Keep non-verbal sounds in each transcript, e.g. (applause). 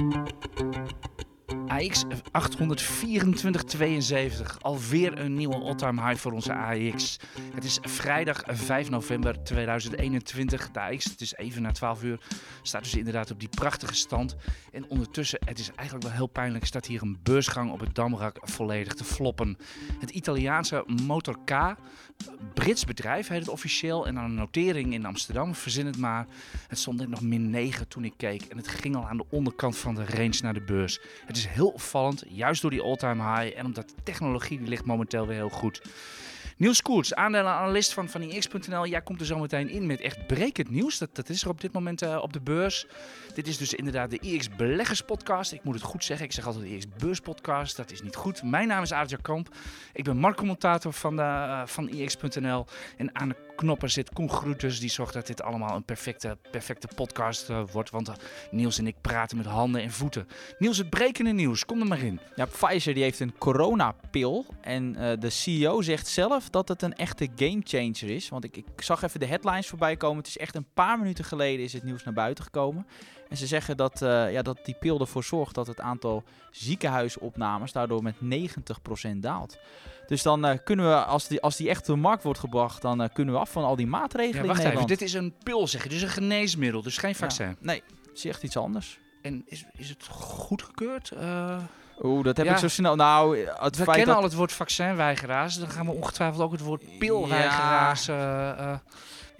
Thank you. AX 824,72. Alweer een nieuwe all-time high voor onze AX. Het is vrijdag 5 november 2021. De AX, het is even na 12 uur, staat dus inderdaad op die prachtige stand. En ondertussen, het is eigenlijk wel heel pijnlijk, staat hier een beursgang op het Damrak volledig te floppen. Het Italiaanse Motor K, Brits bedrijf heet het officieel. En aan een notering in Amsterdam, verzin het maar. Het stond net nog min 9 toen ik keek. En het ging al aan de onderkant van de range naar de beurs. Het is heel opvallend, juist door die all-time high. En omdat de technologie die ligt momenteel weer heel goed. Niels Koerts, aandelenanalist van, van IX.nl. Jij komt er zo meteen in met echt brekend nieuws. Dat, dat is er op dit moment uh, op de beurs. Dit is dus inderdaad de IX Beleggers Podcast. Ik moet het goed zeggen. Ik zeg altijd de IX Podcast. Dat is niet goed. Mijn naam is Aartje Kamp. Ik ben marktcommentator van, de, uh, van IX.nl. En aan de knoppen zit Koen. Die zorgt dat dit allemaal een perfecte, perfecte podcast uh, wordt. Want Niels en ik praten met handen en voeten. Niels, het brekende nieuws. Kom er maar in. Ja, Pfizer die heeft een coronapil. En de CEO zegt zelf dat het een echte gamechanger is. Want ik, ik zag even de headlines voorbij komen. Het is echt een paar minuten geleden is het nieuws naar buiten gekomen. En ze zeggen dat, uh, ja, dat die pil ervoor zorgt dat het aantal ziekenhuisopnames daardoor met 90% daalt. Dus dan uh, kunnen we, als die, als die echt op de markt wordt gebracht, dan uh, kunnen we af van al die maatregelen. Ja, wacht even, dit is een pil, zeg je. Dus een geneesmiddel, dus geen vaccin. Ja, nee, het is echt iets anders. En is, is het goedgekeurd? Oeh, dat heb ja. ik zo snel. Nou, het we kennen dat... al het woord vaccinweigeraars. Dan gaan we ongetwijfeld ook het woord pilweigeraars. Ja. Uh, uh.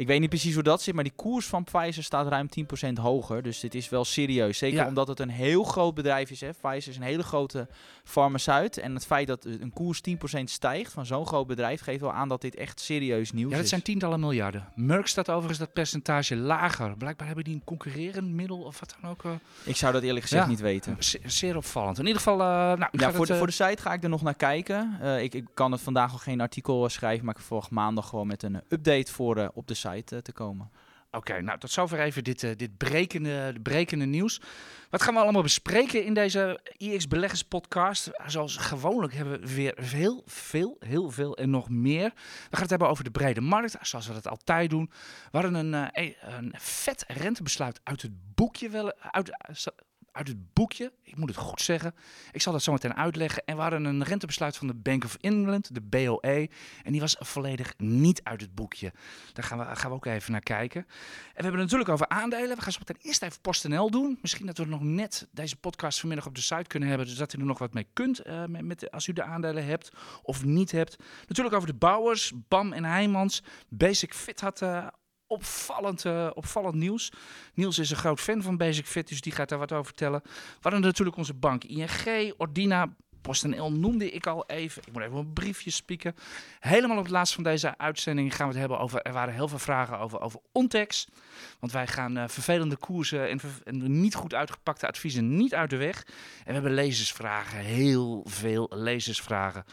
Ik weet niet precies hoe dat zit, maar die koers van Pfizer staat ruim 10% hoger. Dus dit is wel serieus. Zeker ja. omdat het een heel groot bedrijf is. Hè. Pfizer is een hele grote farmaceut. En het feit dat een koers 10% stijgt van zo'n groot bedrijf geeft wel aan dat dit echt serieus nieuws is. Ja, dat zijn tientallen miljarden. Merck staat overigens dat percentage lager. Blijkbaar hebben die een concurrerend middel of wat dan ook. Uh... Ik zou dat eerlijk gezegd ja. niet weten. Zeer, zeer opvallend. In ieder geval, uh, nou, ja, voor, het, de, voor de site ga ik er nog naar kijken. Uh, ik, ik, kan het vandaag nog geen artikel schrijven, maar ik verwacht maandag gewoon met een update voor op de site te komen. Oké, nou tot zover even dit, uh, dit brekende, brekende nieuws. Wat gaan we allemaal bespreken in deze IX Beleggers podcast? Zoals gewoonlijk hebben we weer heel veel, heel veel en nog meer. We gaan het hebben over de brede markt, zoals we dat altijd doen. We hadden een, uh, een vet rentebesluit uit het boekje wel, uit, uit het boekje. Ik moet het goed zeggen. Ik zal dat zo meteen uitleggen. En we hadden een rentebesluit van de Bank of England, de BOE. En die was volledig niet uit het boekje. Daar gaan we, gaan we ook even naar kijken. En we hebben het natuurlijk over aandelen. We gaan zo meteen eerst even PostNL doen. Misschien dat we nog net deze podcast vanmiddag op de site kunnen hebben. Dus dat u er nog wat mee kunt uh, met, als u de aandelen hebt of niet hebt. Natuurlijk over de bouwers, BAM en Heijmans. Basic Fit had... Uh, opvallend, uh, opvallend nieuws. Niels is een groot fan van Basic Fit, dus die gaat daar wat over vertellen. We hadden natuurlijk onze bank ING, Ordina, PostNL noemde ik al even. Ik moet even een briefje spieken. Helemaal op het laatst van deze uitzending gaan we het hebben over... Er waren heel veel vragen over, over Ontex. Want wij gaan uh, vervelende koersen en, en, niet goed uitgepakte adviezen niet uit de weg. En we hebben lezersvragen, heel veel lezersvragen.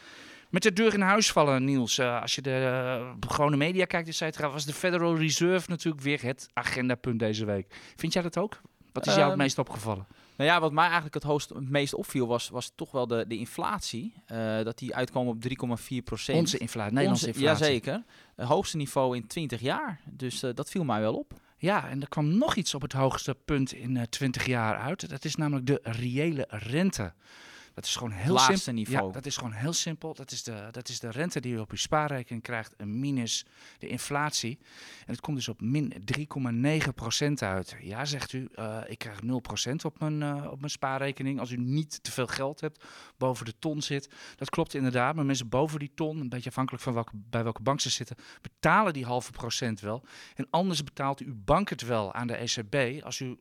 Met de deur in huis vallen, Niels. Uh, als je de uh, gewone media kijkt, et cetera, was de Federal Reserve natuurlijk weer het agendapunt deze week. Vind jij dat ook? Wat is jou het meest opgevallen? Nou ja, wat mij eigenlijk het, hoogst, het meest opviel was, was toch wel de, de inflatie. Uh, dat die uitkwam op 3,4 procent. Onze inflatie, Nederlandse Onze, inflatie. Jazeker. Het hoogste niveau in 20 jaar. Dus dat viel mij wel op. Ja, en er kwam nog iets op het hoogste punt in 20 jaar uit. Dat is namelijk de reële rente. Dat is gewoon heel simpel. niveau. Ja, dat is gewoon heel simpel. Dat is, de, dat is de rente die je op je spaarrekening krijgt, een minus de inflatie. En het komt dus op min 3,9% uit. Ja, zegt u, uh, ik krijg 0% op mijn, uh, op mijn spaarrekening als u niet te veel geld hebt, boven de ton zit. Dat klopt inderdaad, maar mensen boven die ton, een beetje afhankelijk van welke, bij welke bank ze zitten, betalen die halve procent wel. En anders betaalt uw bank het wel aan de ECB als u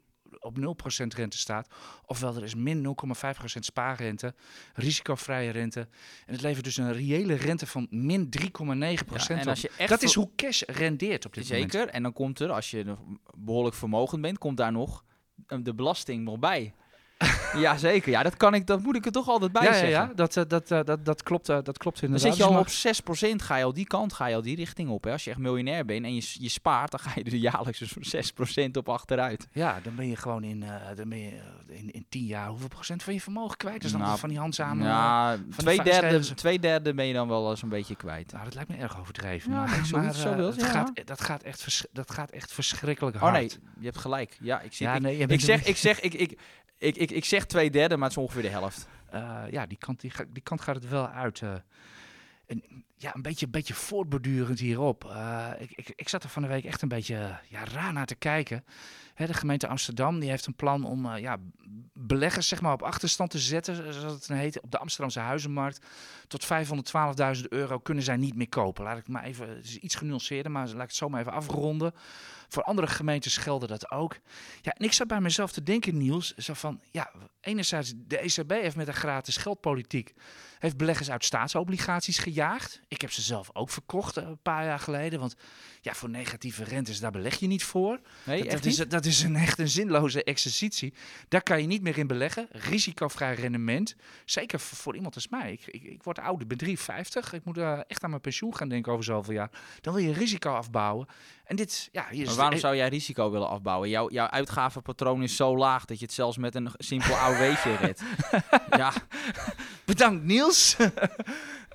op 0% rente staat. Ofwel, er is min 0,5% spaarrente, risicovrije rente. En het levert dus een reële rente van min 3,9%. Ja, en als je echt dat is hoe cash rendeert op dit Zeker. moment. Zeker. En dan komt er, als je behoorlijk vermogend bent, komt daar nog de belasting nog bij. (laughs) ja, zeker. Ja, dat, kan ik, dat moet ik er toch altijd bij ja, zeggen. Ja, ja. Dat, uh, dat, uh, dat, dat, klopt, uh, dat klopt inderdaad. Dan zit je al op 6%, ga je al die kant, ga je al die richting op. Hè. Als je echt miljonair bent en je, je spaart, dan ga je er jaarlijks dus 6% op achteruit. Ja, dan ben je gewoon in, dan ben je in, in 10 jaar hoeveel procent van je vermogen kwijt? Dus dan nou, van die handzame... Ja, twee derde, twee derde ben je dan wel eens een beetje kwijt. Nou, dat lijkt me erg overdreven. Ja, maar, zo, maar zo wil, dat, gaat, dat, gaat echt dat gaat echt verschrikkelijk oh, hard. nee, je hebt gelijk. Ja, ik, nee, ik, ik zeg, ik zeg, ik, ik, Ik, ik, ik zeg twee derde, maar het is ongeveer de helft. Uh, ja, die kant, die, kant gaat het wel uit. En, ja, een beetje, beetje voortbordurend hierop. Uh, ik, ik, ik zat er van de week echt een beetje ja, raar naar te kijken. Hè, de gemeente Amsterdam die heeft een plan om ja, beleggers zeg maar, op achterstand te zetten, zoals het heet, op de Amsterdamse huizenmarkt. Tot 512.000 euro kunnen zij niet meer kopen. Laat ik maar even, het is iets genuanceerder, maar laat ik het zo maar even afronden. Voor andere gemeentes gelden dat ook. Ja, en ik zat bij mezelf te denken, Niels, zo van, ja, enerzijds de ECB heeft met een gratis geldpolitiek heeft beleggers uit staatsobligaties gejaagd. Ik heb ze zelf ook verkocht eh, een paar jaar geleden, want ja, voor negatieve rentes daar beleg je niet voor. Nee, dat, dat is, dat is een echt een zinloze exercitie. Daar kan je niet meer in beleggen. Risicovrij rendement, zeker voor, iemand als mij. Ik, ik, ik word ouder, ik ben 53. Ik moet uh, echt aan mijn pensioen gaan denken over zoveel jaar. Dan wil je risico afbouwen. En dit, ja, hier maar waarom zou jij risico willen afbouwen? Jouw, jouw uitgavenpatroon is zo laag dat je het zelfs met een simpel (laughs) AOW'tje redt. (laughs) ja. Bedankt Niels.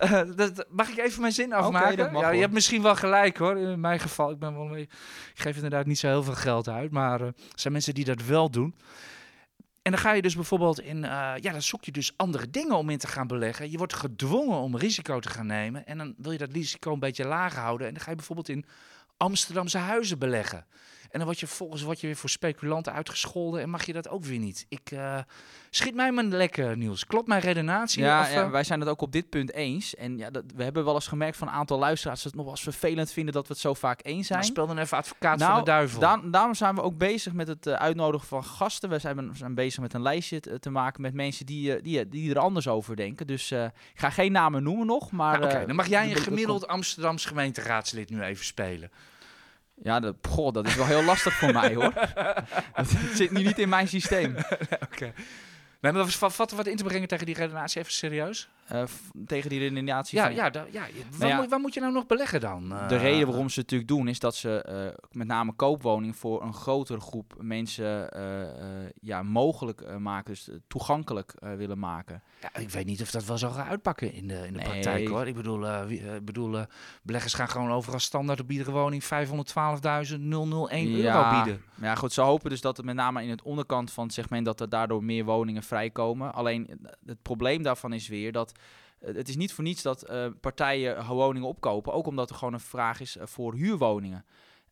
uh, (laughs) dat, mag ik even mijn zin afmaken? Okay, ja, je hebt misschien wel gelijk hoor. In mijn geval, ik, ben wel mee, ik geef inderdaad niet zo heel veel geld uit. Maar uh, er zijn mensen die dat wel doen. En dan ga je dus bijvoorbeeld in, uh, ja, dan zoek je dus andere dingen om in te gaan beleggen. Je wordt gedwongen om risico te gaan nemen. En dan wil je dat risico een beetje laag houden. En dan ga je bijvoorbeeld in Amsterdamse huizen beleggen. En dan word je volgens word je weer voor speculanten uitgescholden en mag je dat ook weer niet. Ik uh, schiet mij maar lekker nieuws. Klopt mijn redenatie? Ja, of, ja, wij zijn het ook op dit punt eens. En ja, dat, we hebben wel eens gemerkt van een aantal luisteraars dat het nog wel eens vervelend vinden dat we het zo vaak eens zijn. Nou, speel dan even advocaat nou, van de duivel. Da daarom zijn we ook bezig met het uh, uitnodigen van gasten. We zijn, we zijn bezig met een lijstje te, te maken met mensen die, die, die er anders over denken. Dus ik ga geen namen noemen nog, maar... Nou, okay, dan mag jij een gemiddeld Amsterdams gemeenteraadslid nu even spelen. Ja, dat, goh, dat is wel heel lastig voor mij hoor. (laughs) Dat zit nu niet in mijn systeem. (laughs) Oké. Okay. Nee, maar wat, wat in te brengen tegen die redenatie, even serieus? Uh, tegen die redenatie ja, van... Ja, da, ja, waar, nou ja, moet, waar, moet, je nou nog beleggen dan? Uh, de reden waarom ze het natuurlijk doen, is dat ze uh, met name koopwoning voor een grotere groep mensen ja, mogelijk maken, dus toegankelijk willen maken. Ja, ik weet niet of dat wel zo gaat uitpakken in de, in de nee. praktijk hoor. Ik bedoel, wie, bedoel beleggers gaan gewoon overal standaard op iedere woning 512.001 euro ja, bieden. Ja, goed, ze hopen dus dat het met name in het onderkant van het segment, dat er daardoor meer woningen vrijkomen. Alleen het probleem daarvan is weer dat het is niet voor niets dat uh, partijen woningen opkopen. Ook omdat er gewoon een vraag is voor huurwoningen.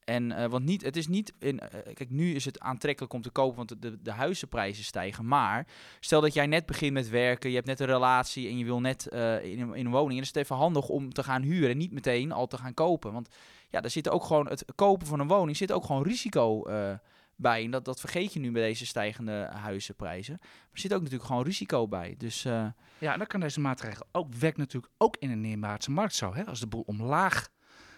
En, want niet, het is niet in. Kijk, nu is het aantrekkelijk om te kopen, want de, de huizenprijzen stijgen. Maar stel dat jij net begint met werken, je hebt net een relatie en je wil net uh, in, in, een woning. En is het even handig om te gaan huren en niet meteen al te gaan kopen. Want ja, er zit ook gewoon het kopen van een woning zit ook gewoon risico bij. En dat, dat vergeet je nu bij deze stijgende huizenprijzen. Maar er zit ook natuurlijk gewoon risico bij. Dus, uh... Ja, en dan kan deze maatregel ook werkt natuurlijk ook in een neerwaartse markt zo. Hè? Als de boel omlaag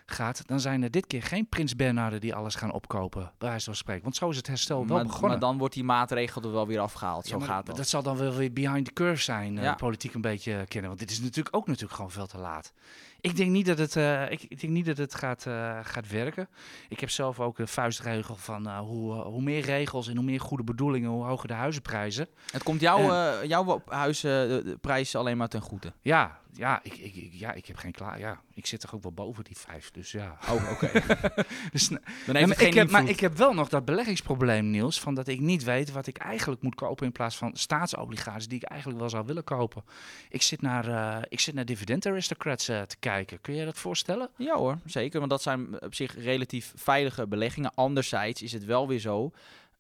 gaat, dan zijn er dit keer geen Prins Bernarden die alles gaan opkopen, bij wijze van spreken. Want zo is het herstel wel maar, begonnen. Maar dan wordt die maatregel er wel weer afgehaald. Zo ja, gaat dat. Dat zal dan wel weer behind the curve zijn, ja. uh, politiek een beetje kennen. Want dit is natuurlijk ook natuurlijk gewoon veel te laat. Ik denk niet dat het, uh, ik, ik, denk niet dat het gaat, uh, gaat werken. Ik heb zelf ook een vuistregel van uh, hoe, hoe meer regels en hoe meer goede bedoelingen, hoe hoger de huizenprijzen. Het komt jou, jouw huizenprijs alleen maar ten goede. Ja, ja, ik, ik, ja, ik heb geen klaar. Ja, ik zit toch ook wel boven die vijf. Dus ja. Oh, oké. (laughs) dus, Dan heeft ja, ik heb, maar ik heb wel nog dat beleggingsprobleem, Niels, van dat ik niet weet wat ik eigenlijk moet kopen in plaats van staatsobligaties die ik eigenlijk wel zou willen kopen. Ik zit naar, uh, ik zit naar dividend aristocrats uh, te kijken. Kun je dat voorstellen? Ja hoor, zeker. Want dat zijn op zich relatief veilige beleggingen. Anderzijds is het wel weer zo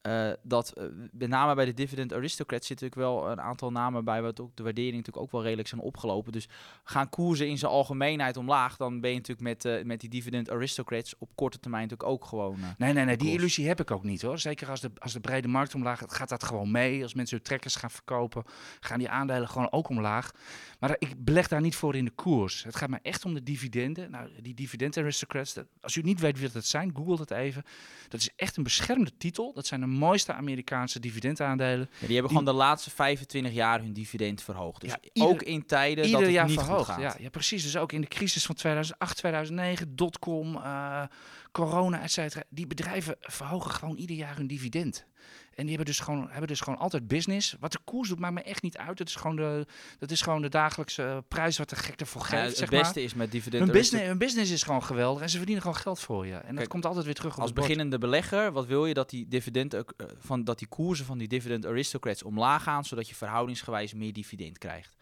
uh, dat uh, met name bij de dividend aristocrats zitten natuurlijk wel een aantal namen bij wat ook de waardering natuurlijk ook wel redelijk zijn opgelopen. Dus gaan koersen in zijn algemeenheid omlaag, dan ben je natuurlijk met, uh, met die dividend aristocrats op korte termijn natuurlijk ook gewoon. nee, nee, nee, die illusie heb ik ook niet hoor. Zeker als de, als de brede markt omlaag gaat, gaat dat gewoon mee. Als mensen hun trekkers gaan verkopen, gaan die aandelen gewoon ook omlaag. Maar ik beleg daar niet voor in de koers. Het gaat me echt om de dividenden. Nou, die dividend aristocrats, dat, als u niet weet wie dat zijn, google dat even. Dat is echt een beschermde titel. Dat zijn de mooiste Amerikaanse dividendaandelen. Ja, die hebben gewoon de laatste 25 jaar hun dividend verhoogd. Dus ja, ieder, ook in tijden dat het jaar niet verhoogd. Goed gaat. Ja, ja, precies. Dus ook in de crisis van 2008, 2009, dotcom, uh, corona, et cetera. Die bedrijven verhogen gewoon ieder jaar hun dividend. En die hebben dus, gewoon, hebben dus gewoon altijd business. Wat de koers doet, maakt me echt niet uit. Dat is gewoon de, dat is gewoon de dagelijkse prijs wat de gek ervoor Ja, geeft, het zeg beste maar. is met dividend Hun business, hun business is gewoon geweldig en ze verdienen gewoon geld voor je. En dat komt altijd weer terug op Als het beginnende belegger, wat wil je dat die, dividend, eh, van, dat die koersen van die dividend aristocrats omlaag gaan, zodat je verhoudingsgewijs meer dividend krijgt?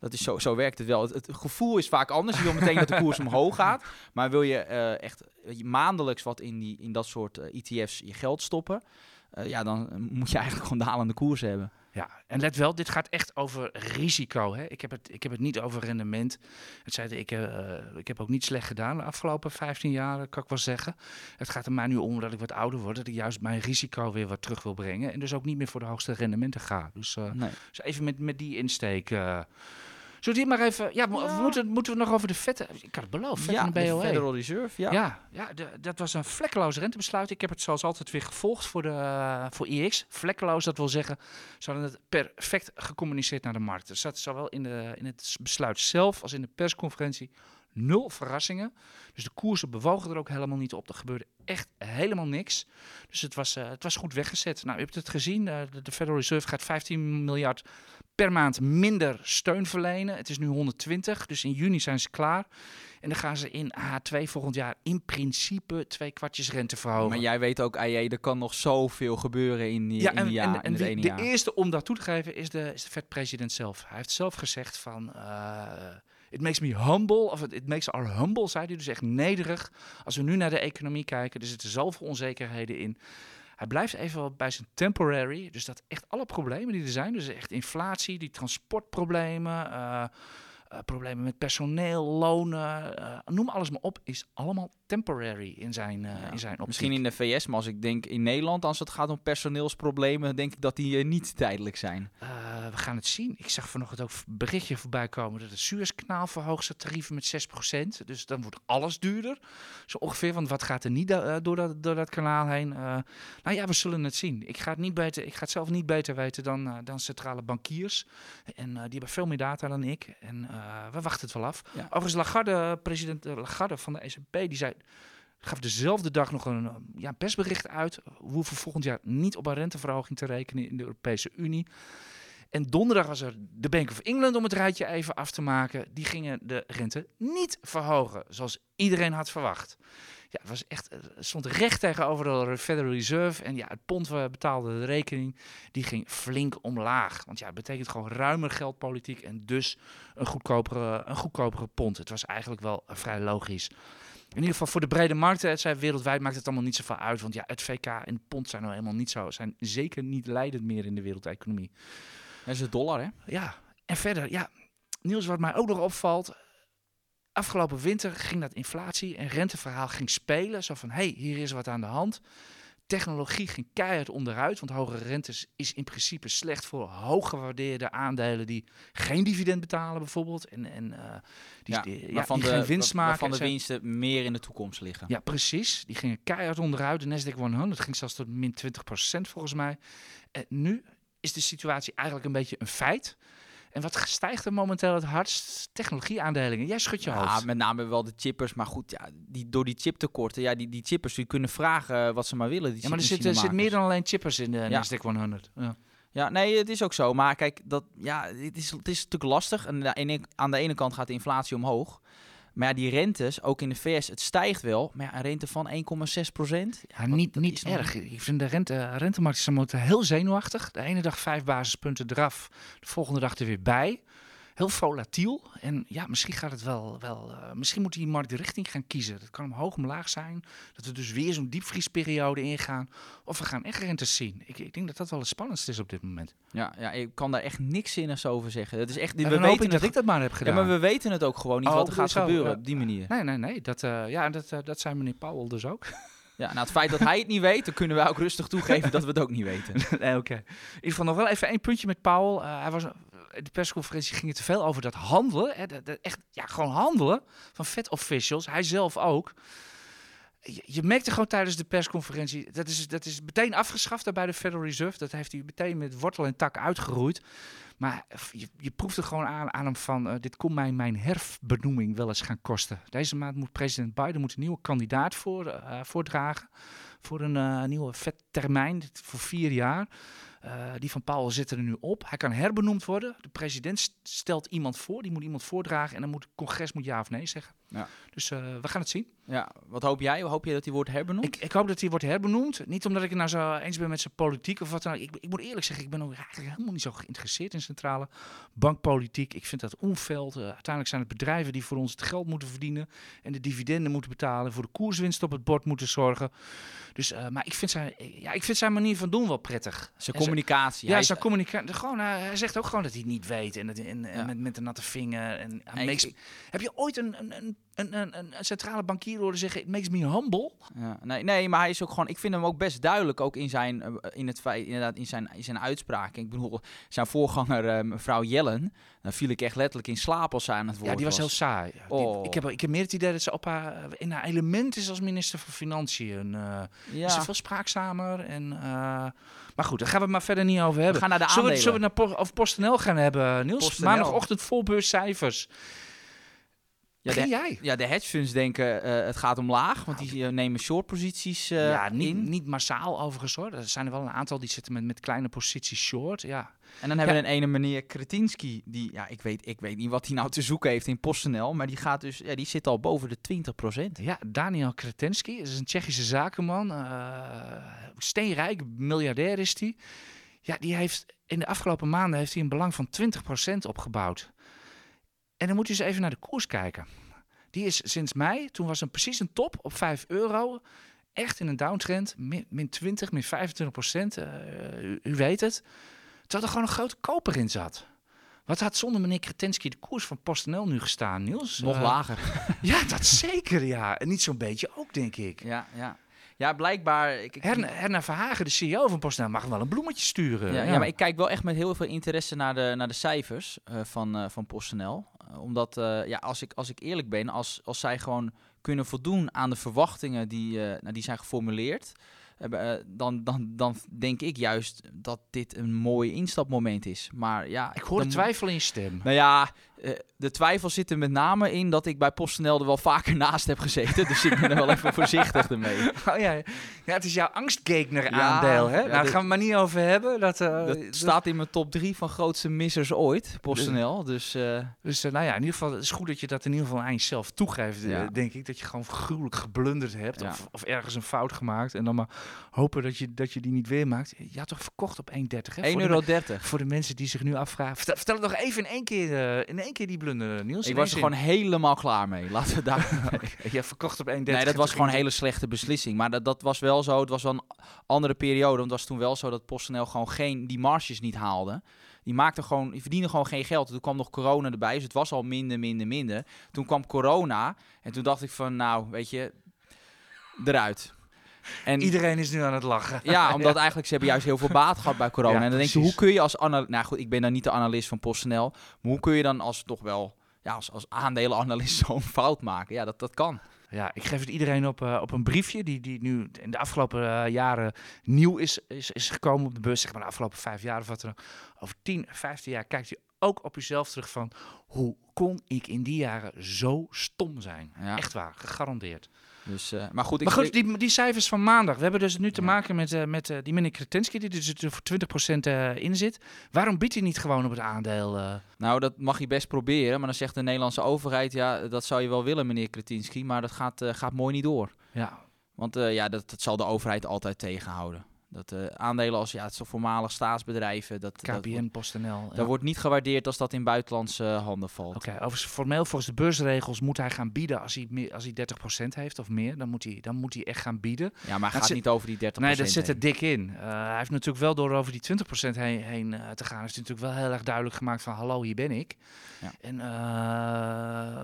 Dat is zo, zo werkt het wel. Het, het gevoel is vaak anders. Je wil meteen dat de koers omhoog gaat. Maar wil je eh, echt je, maandelijks wat in, die, in dat soort eh, ETF's je geld stoppen, eh, ja, dan eh, moet je eigenlijk gewoon dalende koers hebben. Ja, en let wel, dit gaat echt over risico. Hè? Ik, heb het, ik heb het niet over rendement. Het zei, ik, eh, ik heb ook niet slecht gedaan de afgelopen 15 jaar, kan ik wel zeggen. Het gaat er mij nu om dat ik wat ouder word, dat ik juist mijn risico weer wat terug wil brengen. En dus ook niet meer voor de hoogste rendementen ga. Dus, eh, Nee. dus even met, met die insteek. eh Zullen we die maar even... Ja, mo- Ja. Moeten, moeten we nog over de vette... Ik had het beloofd, vet Ja, in de de BOE. Federal Reserve, ja. Ja, ja de- dat was een vlekkeloos rentebesluit. Ik heb het zoals altijd weer gevolgd voor, de, eh, voor IX. Vlekkeloos, dat wil zeggen, ze hadden het perfect gecommuniceerd naar de markt. Er zat zowel in, de, in het besluit zelf als in de persconferentie nul verrassingen. Dus de koersen bewogen er ook helemaal niet op. Er gebeurde echt helemaal niks. Dus het was, eh, het was goed weggezet. Nou, u hebt het gezien. eh, de, de Federal Reserve gaat 15 miljard per maand minder steun verlenen. Het is nu 120, dus in juni zijn ze klaar. En dan gaan ze in H2 volgend jaar in principe twee kwartjes rente verhogen. Maar jij weet ook, AJ, er kan nog zoveel gebeuren in, die, ja, in, en, jaar, en, wie- de eerste om dat toe te geven is de, is de Fed-president zelf. Hij heeft zelf gezegd van... eh it makes me humble, of it, makes our humble, zei hij. Dus echt nederig. Als we nu naar de economie kijken, er zitten zoveel onzekerheden in. Hij blijft even bij zijn temporary. Dus dat echt alle problemen die er zijn, dus echt inflatie, die transportproblemen... eh, eh, problemen met personeel, lonen, eh, noem alles maar op, is allemaal temporary in zijn, Ja, in zijn optiek. Misschien in de VS, maar als ik denk in Nederland, als het gaat om personeelsproblemen, denk ik dat die niet tijdelijk zijn. We gaan het zien. Ik zag vanochtend ook een berichtje voorbij komen dat het Suezkanaal verhoogt zijn tarieven met 6%. Dus dan wordt alles duurder. Zo ongeveer, want wat gaat er niet door, dat, door dat kanaal heen? Nou ja, we zullen het zien. Ik ga het, niet beter, ik ga het zelf niet beter weten dan, dan centrale bankiers. En die hebben veel meer data dan ik. En we wachten het wel af. Ja. Overigens, Lagarde, president eh, Lagarde van de ECB, die zei gaf dezelfde dag nog een eh, ja, persbericht uit. We hoeven volgend jaar niet op een renteverhoging te rekenen in de Europese Unie. En donderdag was er de Bank of England om het rijtje even af te maken. Die gingen de rente niet verhogen, zoals iedereen had verwacht. Ja, het was echt, het stond recht tegenover de Federal Reserve. En ja, het pond betaalde de rekening, die ging flink omlaag. Want ja, het betekent gewoon ruimer geldpolitiek en dus een goedkopere, een goedkopere pond. Het was eigenlijk wel eh, vrij logisch. In ieder geval voor de brede markten, het wereldwijd, maakt het allemaal niet zoveel uit. Want ja, het VK en het pond zijn nou helemaal niet zo, zijn zeker niet leidend meer in de wereldeconomie. Dat is de dollar, hè? Ja, en verder, ja, nieuws wat mij ook nog opvalt. Afgelopen winter ging dat inflatie- en renteverhaal ging spelen. Zo van, hé, hey, hier is wat aan de hand. Technologie ging keihard onderuit, want hogere rentes is in principe slecht voor hooggewaardeerde aandelen die geen dividend betalen bijvoorbeeld. En, en eh, die, Ja, die, ja, waarvan die de, geen winst maken. waarvan de winsten meer in de toekomst liggen. ja, precies. Die gingen keihard onderuit. De Nasdaq 100 ging zelfs tot min 20% volgens mij. En nu is de situatie eigenlijk een beetje een feit. En wat stijgt er momenteel het hardst? Technologieaandelingen. Jij schudt je Ja, hoofd. met name wel de chippers. Maar goed, ja, die, door die chiptekorten, ja, die, die chippers die kunnen vragen wat ze maar willen. Die Ja, maar er zit, er zit meer dan alleen chippers in de Ja. Nasdaq 100. Ja. Ja, nee, het is ook zo. Maar kijk, dat, ja, het, is, het is natuurlijk lastig. En aan de ene kant gaat de inflatie omhoog. Maar ja, die rentes, ook in de VS, het stijgt wel. Maar ja, een rente van 1,6 procent. Ja, niet, niet erg. Ik vind de rente, rentemarkt is heel zenuwachtig. De ene dag vijf basispunten eraf, de volgende dag er weer bij. Heel volatiel. En ja, misschien gaat het wel. wel eh, misschien moet die markt de richting gaan kiezen. Dat kan omhoog, omlaag zijn. Dat we dus weer zo'n diepvriesperiode ingaan. Of we gaan echt rentes zien. Ik, ik denk dat dat wel het spannendste is op dit moment. Ja, ja, ik kan daar echt niks zinnigs over zeggen. Het is echt, we weten dat het, ik dat maar heb ja, gedaan. maar we weten het ook gewoon niet Oh, wat er gaat zo, gebeuren op die manier. Nee, nee, nee. Dat, eh, ja, dat, eh, dat zei meneer Powell dus ook. (laughs) Ja, nou, het feit dat hij het niet weet, dan kunnen wij ook rustig toegeven dat we het ook niet weten. (laughs) nee, oké. In ieder geval nog wel even één puntje met. Eh, hij was, in de persconferentie ging het te veel over dat handelen. Hè, dat, echt, ja, gewoon handelen van Fed officials. Hij zelf ook. Je, merkte gewoon tijdens de persconferentie, dat is, dat is meteen afgeschaft daar bij de Federal Reserve. Dat heeft hij meteen met wortel en tak uitgeroeid. Maar je, je proeft gewoon aan, aan hem van, eh, dit kon mij mijn herfbenoeming wel eens gaan kosten. Deze maand moet president Biden moet een nieuwe kandidaat voor, eh, voordragen. Voor een eh, nieuwe vet termijn, dit voor vier jaar. Eh, die van Powell zit er nu op. Hij kan herbenoemd worden. De president st- stelt iemand voor, die moet iemand voordragen. En dan moet het congres moet ja of nee zeggen. Ja. Dus eh, we gaan het zien. Ja, wat hoop jij? Hoop je dat hij wordt herbenoemd? Ik, ik hoop dat hij wordt herbenoemd. Niet omdat ik het nou zo eens ben met zijn politiek of wat dan ook. Ik, ik moet eerlijk zeggen, ik ben ook eigenlijk helemaal niet zo geïnteresseerd in centrale bankpolitiek. Ik vind dat onveld. Eh, uiteindelijk zijn het bedrijven die voor ons het geld moeten verdienen en de dividenden moeten betalen, voor de koerswinst op het bord moeten zorgen. Dus, eh, maar ik vind, zijn, ja, ik vind zijn manier van doen wel prettig. Zijn En zijn- communicatie. Ja, hij zijn communicatie. Gewoon, hij zegt ook gewoon dat hij het niet weet. En, dat, en, en Ja. met, met een natte vinger. En, ik- heb je ooit een, een, een, een, een, een centrale bankier horen zeggen: It makes me humble? Ja, nee, nee, maar hij is ook gewoon. Ik vind hem ook best duidelijk, ook in zijn, eh, in het feit, inderdaad, in zijn, in zijn uitspraken. Ik bedoel, zijn voorganger, eh, mevrouw Jellen, daar viel ik echt letterlijk in slaap als zij aan het woord Ja, die was heel saai. Die- Oh. ik, heb, ik heb meer het idee dat ze op haar, in haar element is als minister van Financiën. eh Ja. Is ze veel spraakzamer. En, eh, maar goed, daar gaan we het maar verder niet over We hebben. gaan naar de Zullen we, aandelen. zullen we het naar Po- PostNL gaan hebben, Niels? PostNL. Maandagochtend vol beurscijfers. Ja, de, jij? ja, de hedge funds denken eh, het gaat omlaag, want die eh, nemen short posities eh, ja, niet, in. niet massaal overigens hoor. Er zijn er wel een aantal die zitten met, met kleine posities short. Ja. En dan hebben Ja. we een ene meneer Kretinsky, die, ja, ik weet, ik weet niet wat hij nou te zoeken heeft in PostNL, maar die gaat dus, ja, die zit al boven de 20%. ja, Daniel Kretensky is een Tsjechische zakenman. steenrijk, miljardair is hij. Ja, die heeft in de afgelopen maanden heeft hij een belang van 20% opgebouwd. En dan moet je eens even naar de koers kijken. Die is sinds mei, toen was hem precies een top op 5 euro. Echt in een downtrend, min, min 20, min 25 procent. eh, u, u weet het. Terwijl er gewoon een grote koper in zat. Wat had zonder meneer Kretensky de koers van PostNL nu gestaan, Niels? Nog Eh, lager. (laughs) Ja, dat zeker, ja. En niet zo'n beetje ook, denk ik. Ja, ja. Ja, blijkbaar. Ik, ik- Herna, Herna Verhagen, de CEO van PostNL, mag wel een bloemetje sturen. Ja, ja. maar ik kijk wel echt met heel veel interesse naar de, naar de cijfers eh, van, eh van PostNL. Eh, omdat, eh, ja, als ik, als ik eerlijk ben, als, als zij gewoon kunnen voldoen aan de verwachtingen die, eh, nou, die zijn geformuleerd, dan, dan, dan denk ik juist dat dit een mooi instapmoment is. Maar ja, Ik hoor twijfel in je stem. Nou ja, eh, de twijfel zit er met name in dat ik bij PostNL er wel vaker (laughs) naast heb gezeten. dus ik ben er wel even voorzichtig ermee. (laughs) Oh, ja. ja, het is jouw angstgegner Ja, aandeel, hè? ja, nou, daar gaan we het maar niet over hebben. Dat, eh, Dat dat- staat in mijn top drie van grootste missers ooit, PostNL. Dus eh, Dus nou ja, in ieder geval, het is goed dat je dat in ieder geval aan jezelf toegeeft, Ja. denk ik. Dat je gewoon gruwelijk geblunderd hebt of, of ergens een fout gemaakt. En dan maar hopen dat je, dat je die niet weer maakt. Je had toch verkocht op 1,30, hè? 1,30 Voor de euro. Voor de mensen die zich nu afvragen. Vertel, vertel het nog even in één keer, in één keer die blunder, Niels. Ik was er gewoon helemaal klaar mee. Laten we daar. (laughs) Je verkocht op 1,30. nee, dat was gewoon een hele slechte beslissing. Maar dat, dat was wel zo. Het was wel een andere periode. Want het was toen wel zo dat PostNL gewoon geen, die marges niet haalde. Die maakte gewoon, die verdiende gewoon geen geld. Toen kwam nog corona erbij. Dus het was al minder, minder, minder. Toen kwam corona. En toen dacht ik van, nou, weet je, eruit. En Iedereen is nu aan het lachen. Ja, (laughs) omdat eigenlijk ze hebben juist heel veel baat gehad bij corona. Ja, en dan denk je, hoe kun je als analist... Nou goed, ik ben dan niet de analist van PostNL. Maar hoe kun je dan als toch wel... Ja, als, als aandelenanalist (laughs) zo'n fout maken? Ja, dat, dat kan. Ja, ik geef het iedereen op, eh, op een briefje die, die nu in de afgelopen eh, jaren nieuw is, is, is gekomen op de beurs. Zeg maar de afgelopen vijf jaar of wat dan ook. Over 10, 15 jaar kijkt u ook op uzelf terug van... Hoe kon ik in die jaren zo stom zijn? Ja. Echt waar, gegarandeerd. Dus, eh, maar goed, ik, maar goed, ik- die, die cijfers van maandag. We hebben dus nu te Ja. maken met, eh, met eh, die meneer Kretensky... die er dus voor 20% eh, in zit. Waarom biedt hij niet gewoon op het aandeel... nou, dat mag je best proberen. Maar dan zegt de Nederlandse overheid... Ja, dat zou je wel willen, meneer Kretinsky. Maar dat gaat, gaat mooi niet door. ja, Want ja, dat, dat zal de overheid altijd tegenhouden. Dat eh, aandelen als ja, het voormalig staatsbedrijven... Dat, KPN, PostNL. dat ja. wordt niet gewaardeerd als dat in buitenlandse eh, handen valt. Oké, overigens formeel volgens de beursregels moet hij gaan bieden als hij, meer, als hij 30% heeft of meer. Dan moet hij, dan moet hij echt gaan bieden. Ja, maar Dat gaat niet over die 30% Nee, dat zit er dik in. Eh, hij heeft natuurlijk wel door over die 20% heen, heen te gaan. Heeft hij natuurlijk wel heel erg duidelijk gemaakt van hallo, hier ben ik. Ja. En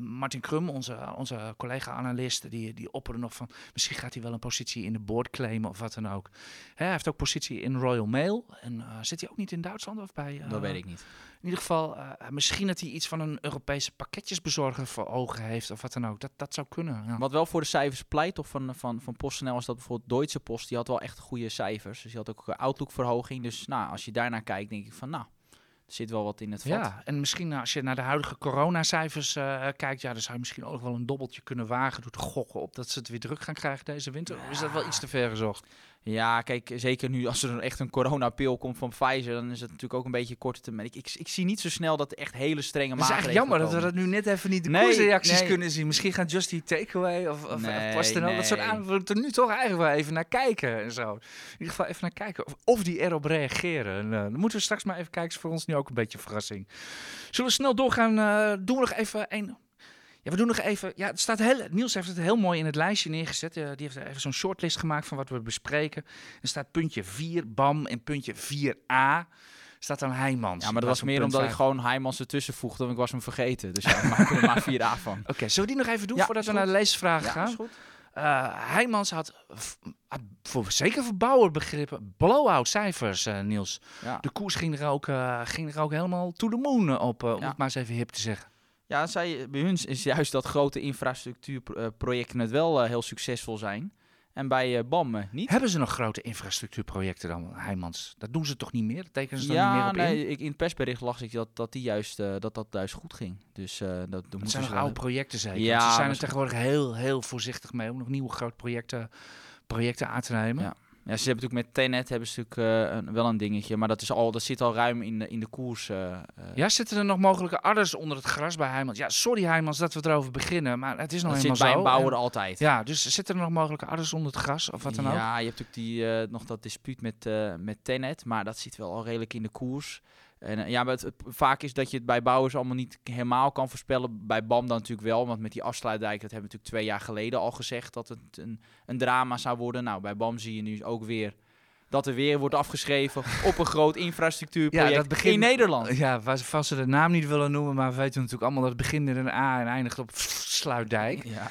Martin Krum, onze, onze collega-analyst, die, die opperde nog van misschien gaat hij wel een positie in de board claimen of wat dan ook. Hè, hij heeft ook positie in Royal Mail. En eh, zit hij ook niet in Duitsland of bij... eh, Dat weet ik niet. in ieder geval, eh, misschien dat hij iets van een Europese pakketjesbezorger voor ogen heeft of wat dan ook. Dat, dat zou kunnen. Ja. Wat wel voor de cijfers pleit of van, van, van PostNL is dat bijvoorbeeld Deutsche Post, die had wel echt goede cijfers. Dus die had ook een outlook verhoging. Dus nou, als je daarnaar kijkt, denk ik van nou, zit wel wat in het vat. Ja, en misschien als je naar de huidige coronacijfers eh, kijkt, ja, dan zou je misschien ook wel een dobbeltje kunnen wagen door te gokken op dat ze het weer druk gaan krijgen deze winter. Of is dat wel iets te ver gezocht? Ja, kijk, zeker nu als er echt een coronapil komt van Pfizer, dan is het natuurlijk ook een beetje korte termijn. Ik, ik, ik zie niet zo snel dat er echt hele strenge Het is maatregelen eigenlijk jammer dat we dat nu net even niet de Nee, koersreacties nee. kunnen zien. Misschien gaat Just Eat Takeaway of, of, Nee, of dat soort aan. We moeten er nu toch eigenlijk wel even naar kijken en zo. In ieder geval even naar kijken of, of die erop reageren. En, eh, dan moeten we straks maar even kijken. Is voor ons nu ook een beetje verrassing. Zullen we snel doorgaan? eh, doen we nog even een. Ja, we doen nog even. Ja, het staat heel, Niels heeft het heel mooi in het lijstje neergezet. Eh, die heeft even zo'n shortlist gemaakt van wat we bespreken. Er staat puntje 4, BAM, en puntje 4a. Staat dan Heijmans. Ja, maar dat was meer omdat ik gewoon Heijmans ertussen voegde, want ik was hem vergeten. Dus ja, maken er maar 4 A (laughs) van. Oké, zullen we die nog even doen Ja, voordat we naar de leesvragen Ja, gaan? is goed. Eh Heijmans had, voor, zeker voor bouwerbegrippen blow-out cijfers, eh, Niels. Ja. De koers ging er ook, ging er ook helemaal to the moon op, om het maar eens even hip te zeggen. Ja, zij, bij hun is juist dat grote infrastructuurprojecten het wel eh, heel succesvol zijn. En bij eh, BAM eh, niet. Hebben ze nog grote infrastructuurprojecten dan, Heijmans? Dat doen ze toch niet meer? Dat tekenen ze dan niet meer op in? nee, ik, in het persbericht las ik dat dat, die juist, dat, dat juist goed ging. Dus eh, dat, dat Dat moeten zijn ze nog oude projecten zeker. Ja, ze zijn er tegenwoordig heel, heel voorzichtig mee om nog nieuwe grote projecten, projecten aan te nemen. Ja. Ja, ze hebben natuurlijk met Tenet hebben ze natuurlijk eh, wel een dingetje, maar dat, is al, dat zit al ruim in de, in de koers. eh, eh. Ja, zitten er nog mogelijke adders onder het gras bij Heijmans? Ja, sorry Heijmans dat we erover beginnen, maar het is nog dat eenmaal zit bij zo. een bouwer En- altijd. Ja, dus zitten er nog mogelijke adders onder het gras of wat dan ook? Ja, je hebt natuurlijk die, nog dat dispuut met, met Tenet, maar dat zit wel al redelijk in de koers. En, eh, ja, maar het, het- vaak is dat je het bij bouwers allemaal niet helemaal kan voorspellen. Bij BAM dan natuurlijk wel, want met die afsluitdijk, dat hebben we natuurlijk twee jaar geleden al gezegd, dat het een, een drama zou worden. Nou, bij BAM zie je nu ook weer dat er weer wordt afgeschreven (laughs) op een groot infrastructuurproject Ja, dat begint- in Nederland. Ja, waar ze vast ze de naam niet willen noemen, maar we weten natuurlijk allemaal dat het begint met een A en eindigt op (laughs) Sluitdijk. Ja,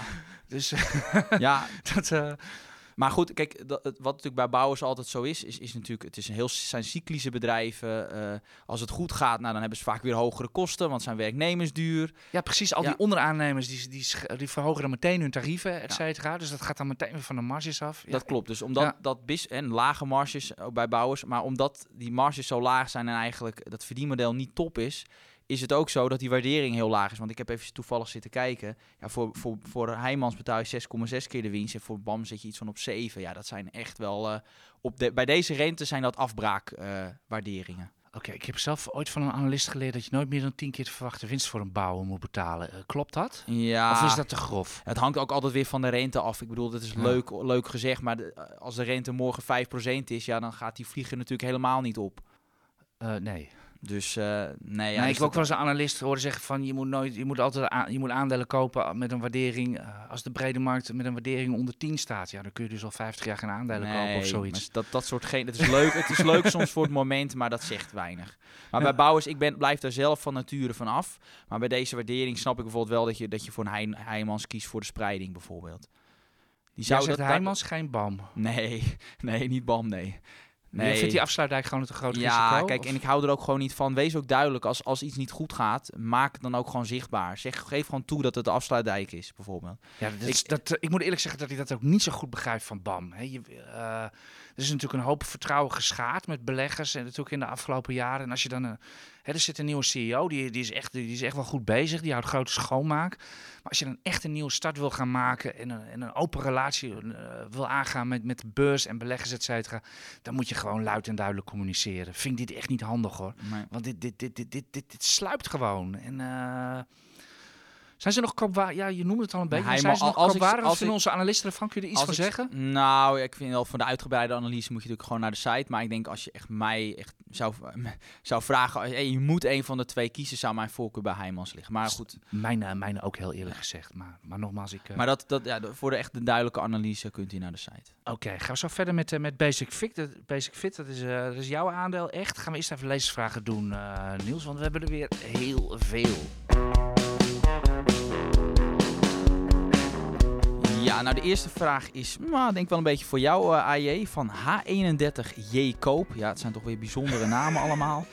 Dus ja (laughs) dat... eh, Maar goed, kijk, dat, wat natuurlijk bij bouwers altijd zo is, is, is natuurlijk, het is een heel, zijn cyclische bedrijven. eh, als het goed gaat, nou, dan hebben ze vaak weer hogere kosten, want zijn werknemers duur. ja, precies. Al Ja. die onderaannemers die, die, verhogen dan meteen hun tarieven, et cetera. Dus dat gaat dan meteen weer van de marges af. Ja. Dat klopt. Dus omdat dat bis en lage marges ook bij bouwers, maar omdat die marges zo laag zijn en eigenlijk dat verdienmodel niet top is, is het ook zo dat die waardering heel laag is. Want ik heb even toevallig zitten kijken. Ja, voor, voor, voor Heijmans betaal je 6,6 keer de winst. En voor BAM zit je iets van op 7. Ja, dat zijn echt wel... eh, op de, bij deze rente zijn dat afbraakwaarderingen. Oké, ik heb zelf ooit van een analist geleerd dat je nooit meer dan 10 keer de verwachte winst voor een bouwer moet betalen. Eh, klopt dat? ja, Of is dat te grof? het hangt ook altijd weer van de rente af. Ik bedoel, dat is Ja. leuk, leuk gezegd. Maar de- als de rente morgen 5% is, ja, dan gaat die vliegen natuurlijk helemaal niet op. Eh, nee. Dus eh, nee, ja, nee, dus ik heb ook wel eens een analist horen zeggen van je moet nooit, je moet altijd aan, je moet aandelen kopen met een waardering. eh, als de brede markt met een waardering onder 10 staat, ja, dan kun je dus al 50 jaar geen aandelen kopen of zoiets. Dat, dat soort geen. Het is leuk. Het is leuk soms voor het moment, maar dat zegt weinig. Maar bij bouwers, ik ben, blijf daar zelf van nature van af. Maar bij deze waardering snap ik bijvoorbeeld wel dat je, dat je voor een Heij- Heijmans kiest voor de spreiding bijvoorbeeld. Die zou dat Heijmans geen BAM. Nee, (laughs) nee, niet BAM, nee. Nee. Je vindt die afsluitdijk gewoon te groot ja, risico? kijk, of- en ik hou er ook gewoon niet van. Wees ook duidelijk, als, als iets niet goed gaat, maak het dan ook gewoon zichtbaar. Zeg, geef gewoon toe dat het de afsluitdijk is, bijvoorbeeld. Ja, dat Ik- dat, ik moet eerlijk zeggen dat ik dat ook niet zo goed begrijp van BAM. Hè. Je, eh, is natuurlijk een hoop vertrouwen geschaad met beleggers en natuurlijk in de afgelopen jaren. En als je dan, een, hè, er zit een nieuwe CEO, die, die, is echt, die is echt wel goed bezig, die houdt grote schoonmaak. Maar als je dan echt een nieuwe start wil gaan maken en een, en een open relatie eh, wil aangaan met, met de beurs en beleggers, et cetera, dan moet je gewoon luid en duidelijk communiceren. Vind ik dit echt niet handig hoor. Want dit, dit, dit, dit, dit, dit, dit sluipt gewoon. En eh, zijn ze nog koopwaardig? Ja, je noemde het al een beetje. zijn ze nog als koopwaardig? als Vinden onze analisten ervan? Kun je er iets van zeggen? Nou, ik vind wel voor de uitgebreide analyse moet je natuurlijk gewoon naar de site. Maar ik denk als je echt mij echt zou, (laughs) zou vragen, hey, je moet een van de twee kiezen, zou mijn voorkeur bij Heijmans liggen. Maar goed, Mijn, eh, mijn ook heel eerlijk gezegd. Maar, maar nogmaals, ik... eh, maar dat, dat, ja, voor de echt de duidelijke analyse kunt u naar de site. Oké, gaan we zo verder met, eh, met Basic Fit. Dat- Basic Fit, dat is, eh, dat is jouw aandeel echt. Gaan we eerst even lezersvragen doen, eh, Niels. Want we hebben er weer heel veel. Ja, nou de eerste vraag is, nou, denk wel een beetje voor jou, eh, AJ, van H31J Koop. Ja, het zijn toch weer bijzondere namen (laughs) allemaal.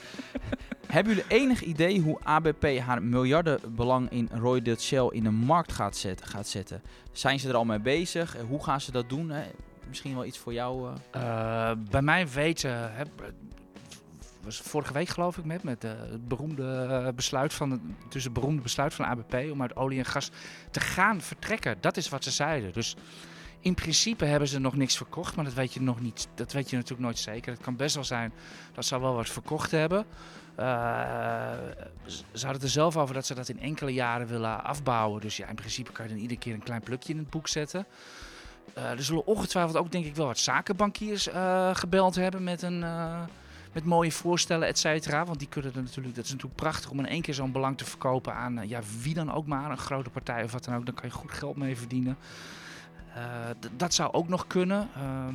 Hebben jullie enig idee hoe ABP haar miljardenbelang in Roy Dutch Shell in de markt gaat, zet, gaat zetten? Zijn ze er al mee bezig? Hoe gaan ze dat doen? Hè? Misschien wel iets voor jou. eh. Eh, bij mij weten, was vorige week geloof ik met, met eh, het beroemde eh, besluit van dus het beroemde besluit van ABP om uit olie en gas te gaan vertrekken. Dat is wat ze zeiden. Dus in principe hebben ze nog niks verkocht, maar dat weet je nog niet. Dat weet je natuurlijk nooit zeker. Het kan best wel zijn dat ze al wel wat verkocht hebben. Uh, ze hadden er zelf over dat ze dat in enkele jaren willen afbouwen. Dus ja, in principe kan je dan iedere keer een klein plukje in het boek zetten. Er zullen ongetwijfeld ook denk ik wel wat zakenbankiers gebeld hebben met, een, met mooie voorstellen, et cetera. Want die kunnen er natuurlijk, dat is natuurlijk prachtig om in één keer zo'n belang te verkopen aan ja, wie dan ook maar, een grote partij of wat dan ook. Dan kan je goed geld mee verdienen. dat zou ook nog kunnen. Ehm,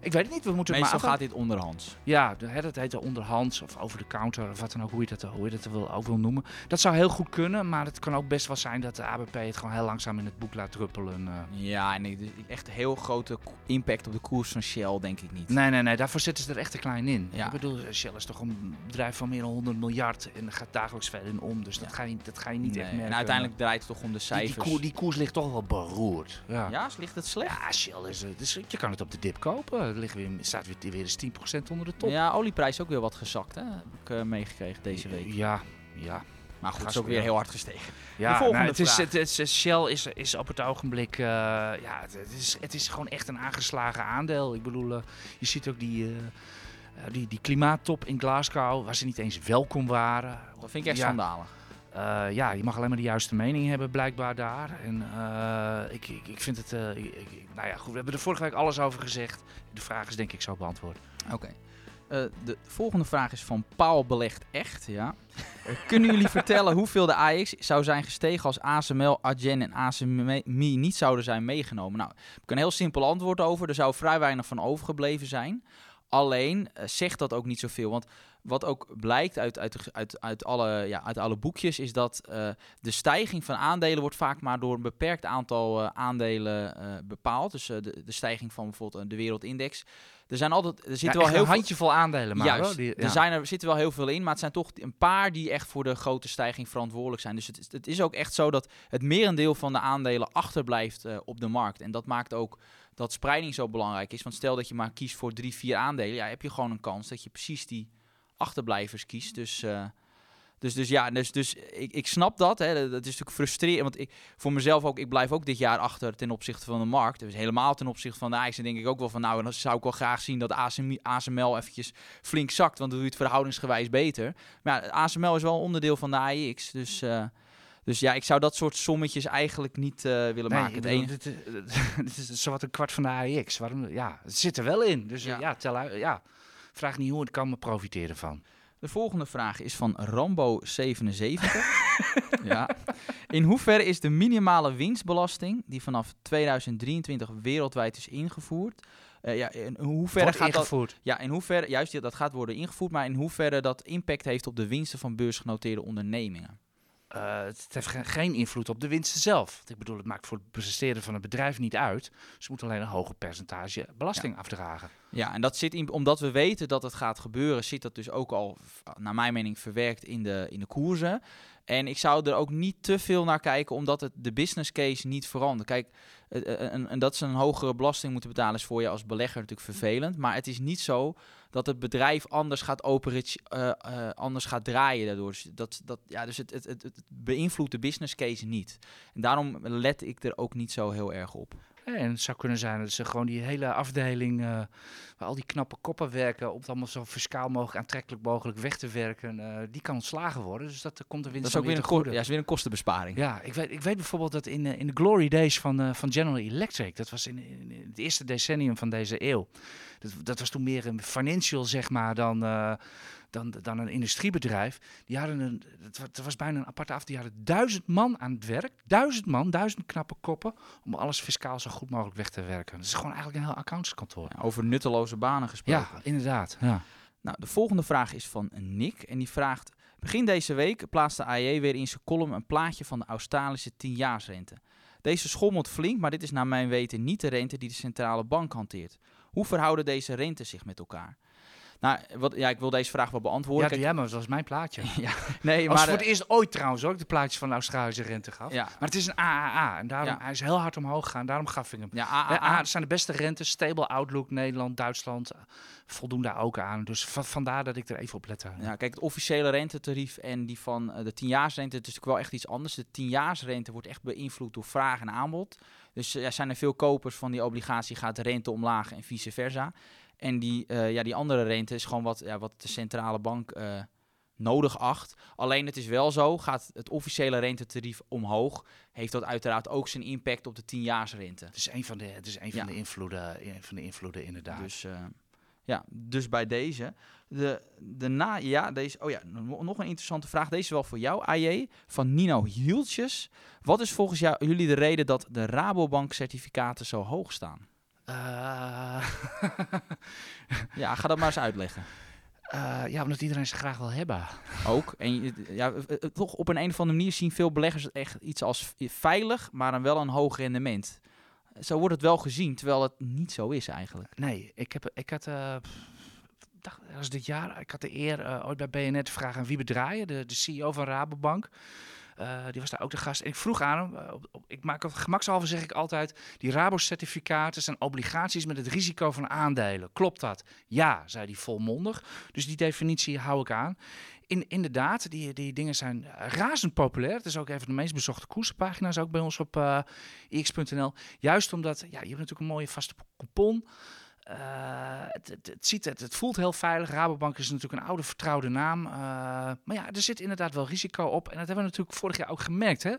ik weet het niet, we moeten Meestal het maar gaat dit onderhands. Ja, dat heet onderhands of over de counter of wat dan ook, hoe je dat, hoe je dat wil, ook wil noemen. Dat zou heel goed kunnen, maar het kan ook best wel zijn dat de ABP het gewoon heel langzaam in het boek laat druppelen. Uh. Ja, nee, dus echt heel grote impact op de koers van Shell denk ik niet. Nee, nee, nee, daarvoor zitten ze er echt te klein in. Ja. Ik bedoel, Shell is toch een bedrijf van meer dan 100 miljard en gaat dagelijks veel in om, dus ja. dat, ga je, dat ga je niet nee. echt merken. En uiteindelijk draait het toch om de cijfers. Die, die, koers, die koers ligt toch wel beroerd. Ja, ja ligt het slecht? Ja, Shell is, dus je kan het op de dip kopen. Er ligt weer, staat weer, weer eens 10% onder de top. Ja, olieprijs ook weer wat gezakt, hè? heb ik uh, meegekregen deze week. Ja, ja. Maar goed, het is ook weer heel hard gestegen. Ja, de volgende nou, het, is, het, het, Shell is, is op het ogenblik, uh, ja, het, is, het is gewoon echt een aangeslagen aandeel. Ik bedoel, uh, je ziet ook die, uh, die, die klimaattop in Glasgow, waar ze niet eens welkom waren. Dat vind ik echt ja. schandalig. Uh, ja, je mag alleen maar de juiste mening hebben, blijkbaar daar. En uh, ik, ik, ik, vind het. Ik, nou ja, goed, we hebben er vorige week alles over gezegd. De vraag is denk ik zo beantwoord. Oké. Okay. de volgende vraag is van Paul Belegt Echt. Ja. kunnen jullie (laughs) vertellen hoeveel de AX zou zijn gestegen als ASML, Adyen en ASMI niet zouden zijn meegenomen? Nou, ik heb een heel simpel antwoord over. Er zou vrij weinig van overgebleven zijn. Alleen zegt dat ook niet zoveel. Want wat ook blijkt uit, uit, uit, uit, alle, ja, uit alle boekjes, is dat uh, de stijging van aandelen wordt vaak maar door een beperkt aantal uh, aandelen uh, bepaald. Dus de, de stijging van bijvoorbeeld de wereldindex. Er zijn altijd, er zitten ja, wel heel een handjevol aandelen, maar Juist, die, ja. er, zijn er zitten wel heel veel in, maar het zijn toch een paar die echt voor de grote stijging verantwoordelijk zijn. Dus het, het is ook echt zo dat het merendeel van de aandelen achterblijft op de markt. En dat maakt ook dat spreiding zo belangrijk is. Want stel dat je maar kiest voor drie, vier aandelen, ja, heb je gewoon een kans dat je precies die achterblijvers kiest. Dus, uh, dus, dus ja, dus, dus ik, ik snap dat. Hè. Dat is natuurlijk frustrerend. Want ik, voor mezelf ook, ik blijf ook dit jaar achter ten opzichte van de markt. Dus helemaal ten opzichte van de. En denk ik ook wel van, nou, dan zou ik wel graag zien dat ASM, ASML eventjes flink zakt. Want dan doe je het verhoudingsgewijs beter. Maar ja, ASML is wel een onderdeel van de AIX. Dus... Uh, dus ja, ik zou dat soort sommetjes eigenlijk niet uh, willen nee, maken. Het bedoel, dit, dit, is zowat een kwart van de AIX. Waarom? Ja, het zit er wel in. Dus ja, ja tel uit. Ja. Vraag niet hoe, ik kan me profiteren van. De volgende vraag is van Rambo77. (laughs) ja. In hoeverre is de minimale winstbelasting, die vanaf 2023 wereldwijd is ingevoerd, uh, ja, in hoeverre Wordt gaat ingevoerd. dat? Ja, in hoeverre, juist dat gaat worden ingevoerd, maar in hoeverre dat impact heeft op de winsten van beursgenoteerde ondernemingen? Uh, het heeft ge geen invloed op de winsten zelf. Want ik bedoel, het maakt voor het presteren van het bedrijf niet uit. Ze moeten alleen een hoger percentage belasting ja. afdragen. Ja, en dat zit in, omdat we weten dat het gaat gebeuren, zit dat dus ook al, naar mijn mening, verwerkt in de, in de koersen. En ik zou er ook niet te veel naar kijken, omdat het de business case niet verandert. Kijk, en, en dat ze een hogere belasting moeten betalen is voor je als belegger natuurlijk vervelend. Maar het is niet zo dat het bedrijf anders gaat, operen, uh, uh, anders gaat draaien daardoor. Dus, dat, dat, ja, dus het, het, het, het beïnvloedt de business case niet. En daarom let ik er ook niet zo heel erg op. En het zou kunnen zijn dat ze gewoon die hele afdeling, uh, waar al die knappe koppen werken, om het allemaal zo fiscaal mogelijk, aantrekkelijk mogelijk weg te werken, uh, die kan ontslagen worden. Dus dat komt de winst Dat is ook weer een, goede. ja, is weer een kostenbesparing. Ja, ik weet, ik weet bijvoorbeeld dat in, uh, in de glory days van, van General Electric, dat was in, in, in, het eerste decennium van deze eeuw, dat, dat was toen meer een financial, zeg maar, dan dan, dan een industriebedrijf. Die hadden een, het was bijna een aparte af. Die hadden duizend man aan het werk. Duizend man, duizend knappe koppen. Om alles fiscaal zo goed mogelijk weg te werken. Het is gewoon eigenlijk een heel accountskantoor. Ja, over nutteloze banen gesproken. Ja, inderdaad. Ja. Nou, de volgende vraag is van Nick. En die vraagt... Begin deze week plaatste AJ weer in zijn column een plaatje van de Australische 10-jaarsrente. Deze schommelt flink, maar dit is naar mijn weten niet de rente die de centrale bank hanteert. Hoe verhouden deze rentes zich met elkaar? Nou, wat, ja, ik wil deze vraag wel beantwoorden. Ja, Kijk, ja, maar dat was mijn plaatje. (laughs) nee, Als maar voor eh, het eerst ooit trouwens ook de plaatjes van de Australische rente gaf. ja, Maar het is een AAA en daarom, Ja. hij is heel hard omhoog gegaan. Daarom gaf ik hem. ja, Ja, AAA. Dat zijn de beste rentes. Stable Outlook, Nederland, Duitsland. eh, voldoen daar ook aan. Dus va- vandaar dat ik er even op lette. Ja, kijk, het officiële rentetarief en die van eh, de 10-jaarsrente, het is natuurlijk wel echt iets anders. De 10-jaarsrente wordt echt beïnvloed door vraag en aanbod. Dus eh, ja, zijn er veel kopers van die obligatie, gaat de rente omlaag en vice versa. En die, eh, ja, die andere rente is gewoon wat, ja, wat de centrale bank eh, nodig acht. Alleen het is wel zo, gaat het officiële rentetarief omhoog, heeft dat uiteraard ook zijn impact op de 10-jaarsrente. Het is een van de, het is een Ja. van de, invloeden, een van de invloeden inderdaad. Dus eh, ja, dus bij deze. De, de na, ja, deze, oh ja, no- nog een interessante vraag. Deze is wel voor jou, AJ, van Nino Hieltjes. Wat is volgens jou, jullie de reden dat de Rabobank-certificaten zo hoog staan? Eh, (laughs) Ja, ga dat maar eens uitleggen. eh, ja, omdat iedereen ze graag wil hebben. Ook. En ja, eh, toch op een, een of andere manier zien veel beleggers het echt iets als veilig, maar dan wel een hoog rendement. Zo wordt het wel gezien, terwijl het niet zo is eigenlijk. Nee, ik, heb, ik had... eh, dacht, dat was dit jaar. Ik had de eer ooit bij BNR te vragen aan wie bedraaien, de, de CEO van Rabobank. Eh, die was daar ook de gast. En ik vroeg aan hem, eh, op, ik maak het gemakshalve zeg ik altijd, die Rabo-certificaten zijn obligaties met het risico van aandelen. Klopt dat? Ja, zei hij volmondig. Dus die definitie hou ik aan. In, inderdaad, die, die dingen zijn razend populair. Het is ook een van de meest bezochte koersenpagina's, ook bij ons op eh ix.nl. Juist omdat, ja, je hebt natuurlijk een mooie vaste coupon. Eh, het, het, het, ziet, het, het voelt heel veilig. Rabobank is natuurlijk een oude vertrouwde naam. Eh, maar ja, er zit inderdaad wel risico op. En dat hebben we natuurlijk vorig jaar ook gemerkt. Hè?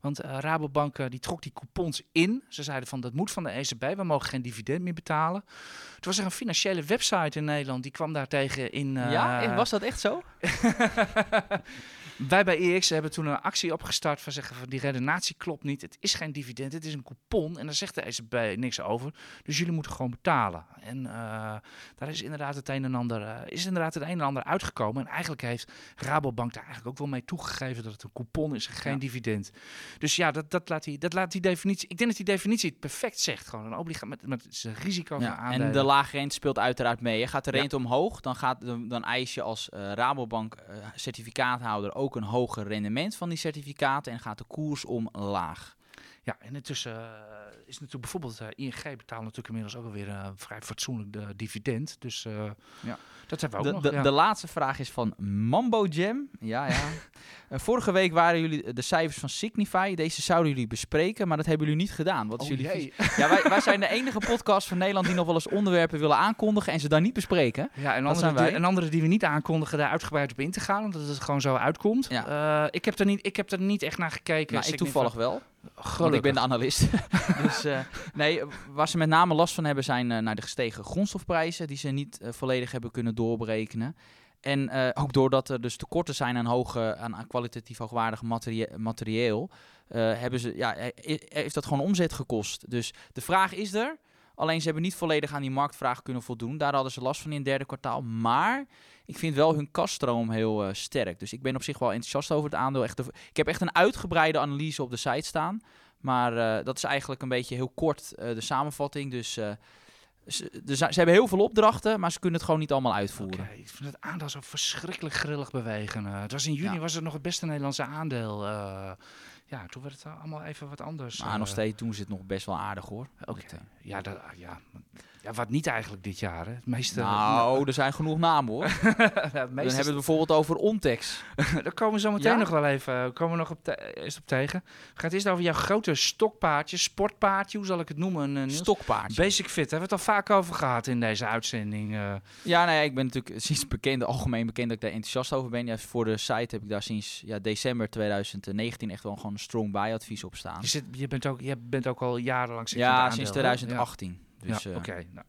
Want eh, Rabobank die trok die coupons in. Ze zeiden van dat moet van de ECB. We mogen geen dividend meer betalen. Toen was er een financiële website in Nederland. Die kwam daar tegen in... ja, en was dat echt zo? (laughs) Wij bij EX hebben toen een actie opgestart van zeggen van die redenatie klopt niet. Het is geen dividend, het is een coupon. En daar zegt de ECB niks over. Dus jullie moeten gewoon betalen. En eh, daar is inderdaad het een en ander, eh, is inderdaad het een en ander uitgekomen. En eigenlijk heeft Rabobank daar eigenlijk ook wel mee toegegeven dat het een coupon is en geen Ja. dividend. Dus ja, dat, dat, laat die, dat laat die definitie. Ik denk dat die definitie het perfect zegt. Gewoon een obligatie met, met zijn risico van Ja, aandelen. en de lage rente speelt uiteraard mee. hè. Gaat de Ja. rente omhoog, dan, gaat, dan, dan eis je als eh, Rabobank certificaathouder ook een hoger rendement van die certificaten en gaat de koers omlaag. Ja, en intussen eh, is natuurlijk bijvoorbeeld eh, ING betaalt natuurlijk inmiddels ook alweer een vrij fatsoenlijk eh, dividend. Dus eh, Ja. dat hebben we De, ook nog. de, ja. de laatste vraag is van Mambo Jam. Ja, ja. (laughs) Eh, vorige week waren jullie de cijfers van Signify. Deze zouden jullie bespreken, maar dat hebben jullie niet gedaan. Wat is Oh, jullie? Ja, wij, wij zijn de enige podcast van Nederland die nog wel eens onderwerpen willen aankondigen en ze dan niet bespreken. Ja, en andere, zijn wij. die, en andere die we niet aankondigen, daar uitgebreid op in te gaan, omdat het gewoon zo uitkomt. Ja. Eh, ik, heb er niet, ik heb er niet echt naar gekeken. Nou, ik toevallig wel. Want ik ben de analist. (laughs) dus eh, nee, waar ze met name last van hebben zijn eh, naar de gestegen grondstofprijzen, die ze niet eh, volledig hebben kunnen doorberekenen. En ook doordat er dus tekorten zijn aan, hoge, aan, aan kwalitatief hoogwaardig materie- materieel, hebben ze, ja, heeft dat gewoon omzet gekost. Dus de vraag is er. Alleen ze hebben niet volledig aan die marktvraag kunnen voldoen. Daar hadden ze last van in het derde kwartaal. Maar ik vind wel hun kaststroom heel eh, sterk. Dus ik ben op zich wel enthousiast over het aandeel. Echt de- ik heb echt een uitgebreide analyse op de site staan. Maar eh, dat is eigenlijk een beetje heel kort eh, de samenvatting. Dus ze, ze hebben heel veel opdrachten, maar ze kunnen het gewoon niet allemaal uitvoeren. Ik vind het aandeel zo verschrikkelijk grillig bewegen. Het was in juni Ja. was het nog het beste Nederlandse aandeel. Eh, ja, toen werd het eh, allemaal even wat anders. Maar eh. nog steeds doen ze het nog best wel aardig hoor. Oké. Eh, Ja, dat, ah, ja. Ja, wat niet eigenlijk dit jaar. Hè. Het meeste, nou, er zijn genoeg namen hoor. (laughs) ja, Dan hebben we het bijvoorbeeld over Ontex. (laughs) Daar komen we zo meteen Ja? nog wel even eh, komen we nog op te- eerst op tegen. Het eerst over jouw grote stokpaardje, sportpaardje, hoe zal ik het noemen? Niels? Stokpaardje. Basic Fit, daar hebben we het al vaak over gehad in deze uitzending. eh. Ja, nou ja, ik ben natuurlijk sinds bekend, algemeen bekend dat ik daar enthousiast over ben. Ja, voor de site heb ik daar sinds ja, december 2019 echt wel gewoon een strong buy advies op staan. je, zit, je, bent ook, je bent ook al jarenlang Ja, sinds aandeel, hè? 2018. Ja, Dus, ja, eh, oké. nou.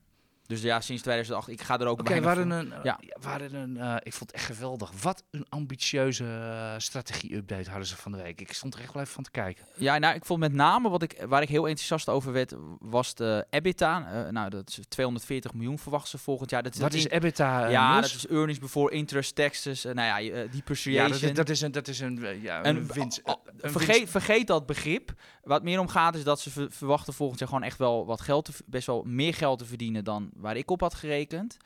Dus ja, sinds 2008. Ik ga er ook hadden voor- een, Ja. ja. we hadden een eh, ik vond het echt geweldig. Wat een ambitieuze eh, strategie-update hadden ze van de week. Ik stond er echt wel even van te kijken. Ja, nou, ik vond met name wat ik, waar ik heel enthousiast over werd, was de EBITDA. Eh, nou, dat is 240 miljoen verwachten ze volgend jaar. Dat, Wat dat is EBITDA? eh, Ja, dat is earnings before interest, taxes, eh, nou ja, eh, ja, depreciation. dat, is, dat is een, dat is een, eh, ja, een, En- winst. een winst- vergeet, vergeet dat begrip. Wat meer om gaat is dat ze ver- verwachten volgend jaar gewoon echt wel wat geld, te, best wel meer geld te verdienen dan waar ik op had gerekend.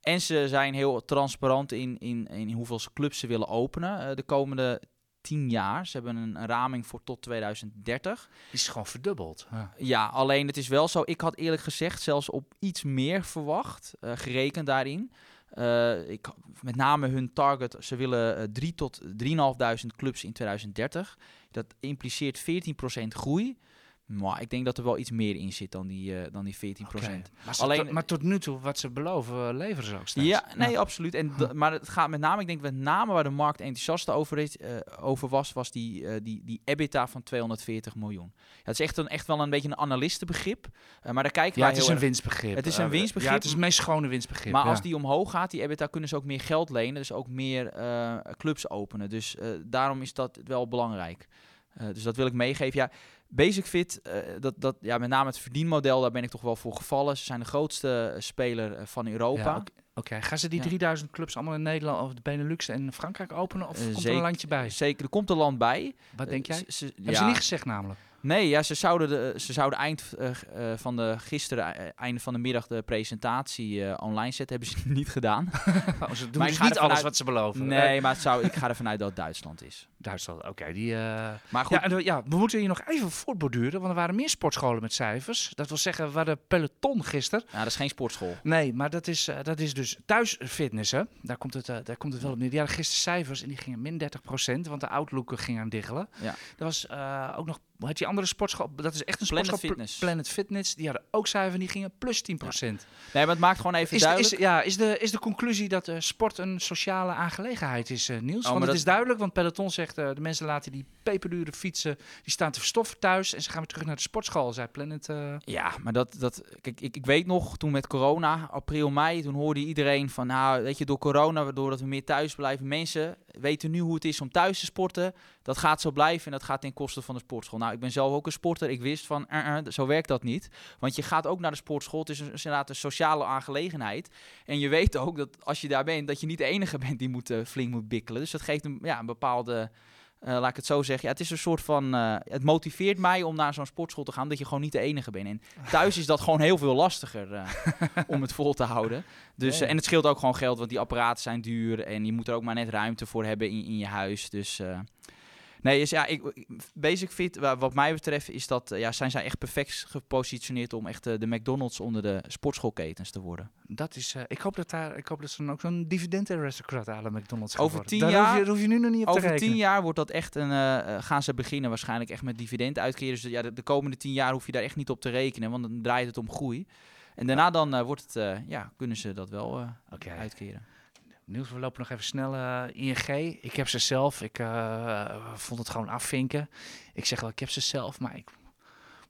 En ze zijn heel transparant in, in, in hoeveel clubs ze willen openen eh, de komende tien jaar. Ze hebben een, een raming voor tot 2030. Die is gewoon verdubbeld. Ja. Ja, alleen het is wel zo. Ik had eerlijk gezegd zelfs op iets meer verwacht, eh, gerekend daarin. Eh, ik, met name hun target, ze willen eh, 3 tot 3.500 clubs in 2030. Dat impliceert 14% groei. Maar ik denk dat er wel iets meer in zit dan die, eh, dan die 14%. Maar, ze- Alleen- tot- maar tot nu toe, wat ze beloven, eh, leveren ze ook steeds. Ja, nee, absoluut. En maar het gaat met name, ik denk met name waar de markt enthousiast over, is, eh, over was, was die, eh, die, die EBITDA van 240 miljoen. Ja, het is echt, een, echt wel een beetje een analistenbegrip. maar daar kijken Ja, wij het is een erg- winstbegrip. Het is een winstbegrip. Ja, het is het meest schone winstbegrip. Maar ja. als die omhoog gaat, die EBITDA, kunnen ze ook meer geld lenen. Dus ook meer clubs openen. Dus daarom is dat wel belangrijk. Dus dat wil ik meegeven. Ja, Basic Fit, eh, dat, dat, ja, met name het verdienmodel, daar ben ik toch wel voor gevallen. Ze zijn de grootste eh, speler eh, van Europa. Ja, Oké, gaan ze die Ja. 3000 clubs allemaal in Nederland of de Benelux en Frankrijk openen? Of komt er een landje bij? Zeker, er komt een land bij. Wat denk jij? ze- ze- Hebben ja. ze niet gezegd namelijk? Nee, ja, ze zouden, de, ze zouden eind eh, eh, van de gisteren, eh, einde van de middag, de presentatie online zetten. Hebben ze (laughs) niet gedaan. (laughs) Oh, ze doen Maar dus niet alles uit- wat ze beloven. nee, maar het zou, ik ga ervan uit dat het Duitsland is. (laughs) Duitsland, oké. die, Maar goed, Ja, en, ja, we moeten hier nog even voortborduren, want er waren meer sportscholen met cijfers. Dat wil zeggen, we hadden peloton gisteren. ja, dat is geen sportschool. Nee, maar dat is, dat is dus thuisfitness, hè. Daar komt het, daar komt het wel op neer. Die hadden gisteren cijfers en die gingen min 30%, want de Outlook ging aan diggelen. Ja. Er was ook nog, heet die andere sportschool? Dat is echt een Planet sportschool. Fitness. Planet Fitness. Die hadden ook cijfers en die gingen plus 10%. Nee, maar het maakt gewoon even Is, de, duidelijk. is, ja, is, de, is de conclusie dat eh, sport een sociale aangelegenheid is, eh, Niels? maar Want het dat- is duidelijk, want Peloton zegt... eh, de mensen laten die peperdure fietsen, die staan te verstoffen thuis... en ze gaan weer terug naar de sportschool, zei Planet. Ja, maar dat, dat kijk, ik, ik weet nog, toen met corona, april, mei, toen hoorde iedereen van, nou, weet je, door corona, waardoor dat we meer thuis blijven, mensen weten nu hoe het is om thuis te sporten. Dat gaat zo blijven en dat gaat ten koste van de sportschool. Nou, ik ben zelf ook een sporter. Ik wist van, eh, eh, zo werkt dat niet. Want je gaat ook naar de sportschool. Het is, een, is inderdaad een sociale aangelegenheid. En je weet ook dat als je daar bent, dat je niet de enige bent die moet, eh, flink moet bikkelen. Dus dat geeft een, ja, een bepaalde... eh, laat ik het zo zeggen. Ja, het is een soort van. eh, het motiveert mij om naar zo'n sportschool te gaan. Dat je gewoon niet de enige bent. En thuis is dat gewoon heel veel lastiger eh, (laughs) om het vol te houden. Dus, en het scheelt ook gewoon geld, want die apparaten zijn duur. En je moet er ook maar net ruimte voor hebben in, in je huis. Dus. Nee, dus ja, ik, Basic Fit, wa- wat mij betreft, is dat, eh, ja, zijn zij echt perfect gepositioneerd om echt eh, de McDonald's onder de sportschoolketens te worden. Dat is, eh, ik, hoop dat daar, ik hoop dat ze dan ook zo'n dividend-aristocrat aan de McDonald's Over tien daar jaar- hoef je, daar hoef je nu nog niet op te Over tien jaar wordt dat echt een, gaan ze beginnen waarschijnlijk echt met dividend uitkeren. Dus ja, de, de komende tien jaar hoef je daar echt niet op te rekenen, want dan draait het om groei. En daarna dan wordt het, ja, kunnen ze dat wel uitkeren. Niels, we lopen nog even snel eh, ING. Ik heb ze zelf. Ik eh, vond het gewoon afvinken. Ik zeg wel, ik heb ze zelf, maar ik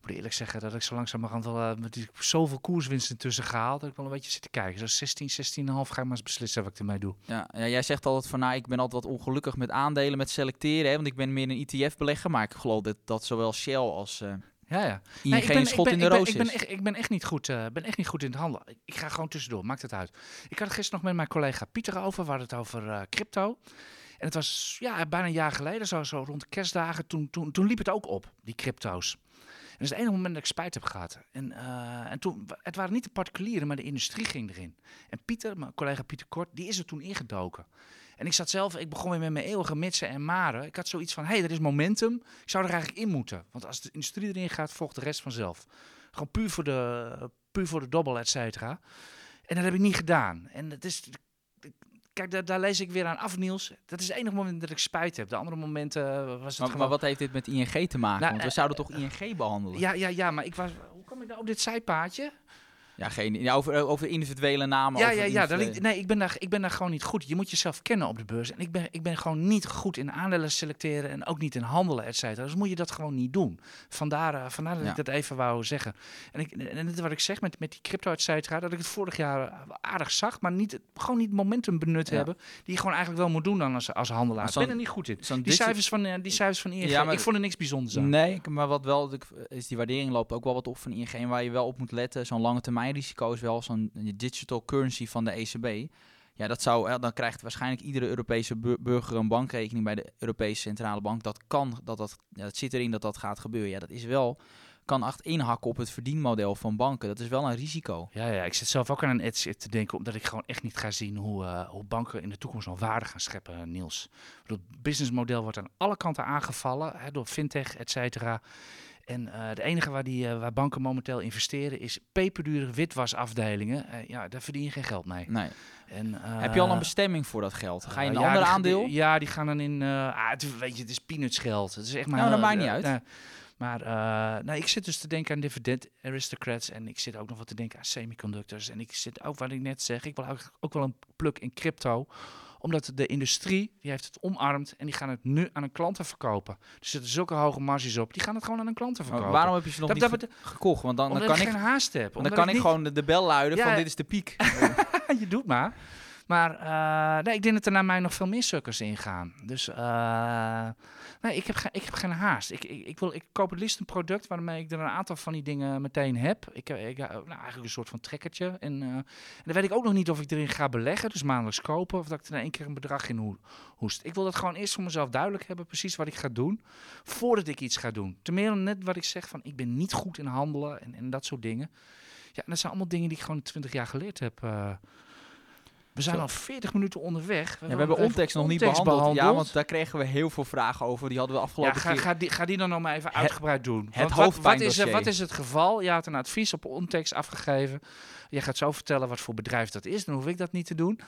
moet eerlijk zeggen dat ik zo langzamerhand wel eh, met die zoveel koerswinsten tussen gehaald, dat ik wel een beetje zit te kijken. Zo 16, 16,5 ga ik maar eens beslissen wat ik ermee doe. Ja, ja, jij zegt altijd van, nou, ik ben altijd wat ongelukkig met aandelen, met selecteren, hè, want ik ben meer een ETF-belegger. Maar ik geloof dat, dat zowel Shell als Ja, ja. Nee, ik ben- schot ben- in de ik ben- roos ik ben, echt, ik ben echt niet goed, eh, ben echt niet goed in het handelen. Ik, ik ga gewoon tussendoor, maakt het uit. Ik had het gisteren nog met mijn collega Pieter over. We hadden het over eh, crypto. En het was ja, bijna een jaar geleden, zo, zo rond de kerstdagen. Toen, toen, toen liep het ook op, die crypto's. En dat is het enige moment dat ik spijt heb gehad. En, eh, en toen, het waren niet de particulieren, maar de industrie ging erin. En Pieter, mijn collega Pieter Kort, die is er toen ingedoken. En ik zat zelf, ik begon weer met mijn eeuwige mitsen en maren. Ik had zoiets van, hé, hey, er is momentum. Ik zou er eigenlijk in moeten. Want als de industrie erin gaat, volgt de rest vanzelf. Gewoon puur voor de, puur voor de dobbel, et cetera. En dat heb ik niet gedaan. En het is... Kijk, daar, daar lees ik weer aan af, Niels. Dat is het enige moment dat ik spijt heb. De andere momenten eh, was het Maar, gewoon... maar wat heeft dit met ING te maken? Nou, Want we eh, zouden toch ING behandelen? Ja, ja, ja, maar ik was... Hoe kom ik nou op dit zijpaadje? Ja, geen, ja, over, over individuele namen. Ja, over ja, ja. Daar nee, ik ben, daar, ik ben daar gewoon niet goed. Je moet jezelf kennen op de beurs. En ik ben, ik ben gewoon niet goed in aandelen selecteren en ook niet in handelen, et cetera. Dus moet je dat gewoon niet doen. Vandaar, eh, vandaar dat Ja. ik dat even wou zeggen. En, ik, en dit wat ik zeg met, met die crypto, et cetera, dat ik het vorig jaar eh, aardig zag, maar niet, gewoon niet momentum benut Ja. hebben. Die je gewoon eigenlijk wel moet doen dan als, als handelaar. Ik ben er niet goed in. zo'n Die cijfers van, eh, die cijfers van ING, Ja, maar- ik vond er niks bijzonders aan. Nee, maar wat wel is die waardering loopt ook wel wat op van ING. En waar je wel op moet letten, zo'n lange termijn risico is wel zo'n digital currency van de ECB. Ja, dat zou, ja, dan krijgt waarschijnlijk iedere Europese bur- burger een bankrekening bij de Europese Centrale Bank. Dat kan, dat, dat, het zit erin dat dat gaat gebeuren. Ja, dat is wel kan echt inhakken op het verdienmodel van banken. Dat is wel een risico. Ja, ja, ik zit zelf ook aan een edge te denken, omdat ik gewoon echt niet ga zien hoe, hoe banken in de toekomst nog waarde gaan scheppen, Niels. Het businessmodel wordt aan alle kanten aangevallen, hè, door fintech, et cetera. En uh, de enige waar, die, uh, waar banken momenteel investeren is peperdure witwasafdelingen. Uh, ja, daar verdien je geen geld mee. Nee. En, Heb je al een bestemming voor dat geld? Ga je een ander aandeel? Ja, die gaan dan in... ah, het, weet je, het is peanuts geld. Het is echt maar... Nou, dat maakt niet uit. maar nou, ik zit dus te denken aan dividend aristocrats. En ik zit ook nog wat te denken aan semiconductors. En ik zit ook, wat ik net zeg, ik wil ook, ook wel een pluk in crypto omdat de industrie, die heeft het omarmd en die gaan het nu aan een klanten verkopen. Er zitten zulke hoge marges op, die gaan het gewoon aan een klanten verkopen. waarom heb je ze nog dat, niet dat, gekocht? Want dan, dan kan ik geen haast heb. Dan kan ik, niet... gewoon de, de, bel luiden ja, van dit is de piek. (laughs) je doet maar. Maar uh, nee, ik denk dat er naar mij nog veel meer sukkers ingaan. Dus uh, nee, ik heb, ik heb geen haast. Ik, ik, ik, wil, ik koop het liefst een product waarmee ik er een aantal van die dingen meteen heb. Ik heb ik, nou, eigenlijk een soort van trekkertje. En, uh, en dan weet ik ook nog niet of ik erin ga beleggen, dus maandelijks kopen. Of dat ik er in één keer een bedrag in hoest. Ik wil dat gewoon eerst voor mezelf duidelijk hebben, precies wat ik ga doen. Voordat ik iets ga doen. Ten meer net wat ik zeg van, ik ben niet goed in handelen en, en dat soort dingen. Ja, dat zijn allemaal dingen die ik gewoon 20 jaar geleerd heb. We zijn Zo. al 40 minuten onderweg. Ja, we hebben Ontex nog niet behandeld. Ja, want daar kregen we heel veel vragen over. Die hadden we Ja, afgelopen ga, keer. ga, die, ga die dan nog maar even Het- uitgebreid doen. het wat, wat, is, wat is het geval? Je had een advies op Ontex afgegeven. Je gaat zo vertellen wat voor bedrijf dat is. Dan hoef ik dat niet te doen.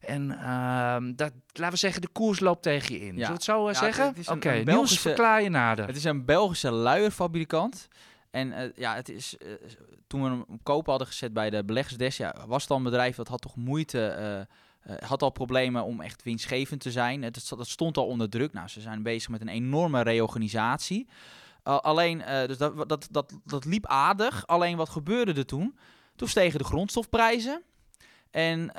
En ehm, dat, laten we zeggen, de koers loopt tegen je in. Zullen we het zo eh, Ja, zeggen? Oké, Niels, Belgische- verklaar je nader. Het is een Belgische luierfabrikant. En eh, ja, het is, eh, toen we hem op koop hadden gezet bij de beleggersdesk, ja, was het al een bedrijf dat had toch moeite, eh, had al problemen om echt winstgevend te zijn. Dat stond al onder druk. Nou, ze zijn bezig met een enorme reorganisatie. Alleen, dus dat, dat, dat, dat liep aardig. Alleen wat gebeurde er toen? Toen stegen de grondstofprijzen. En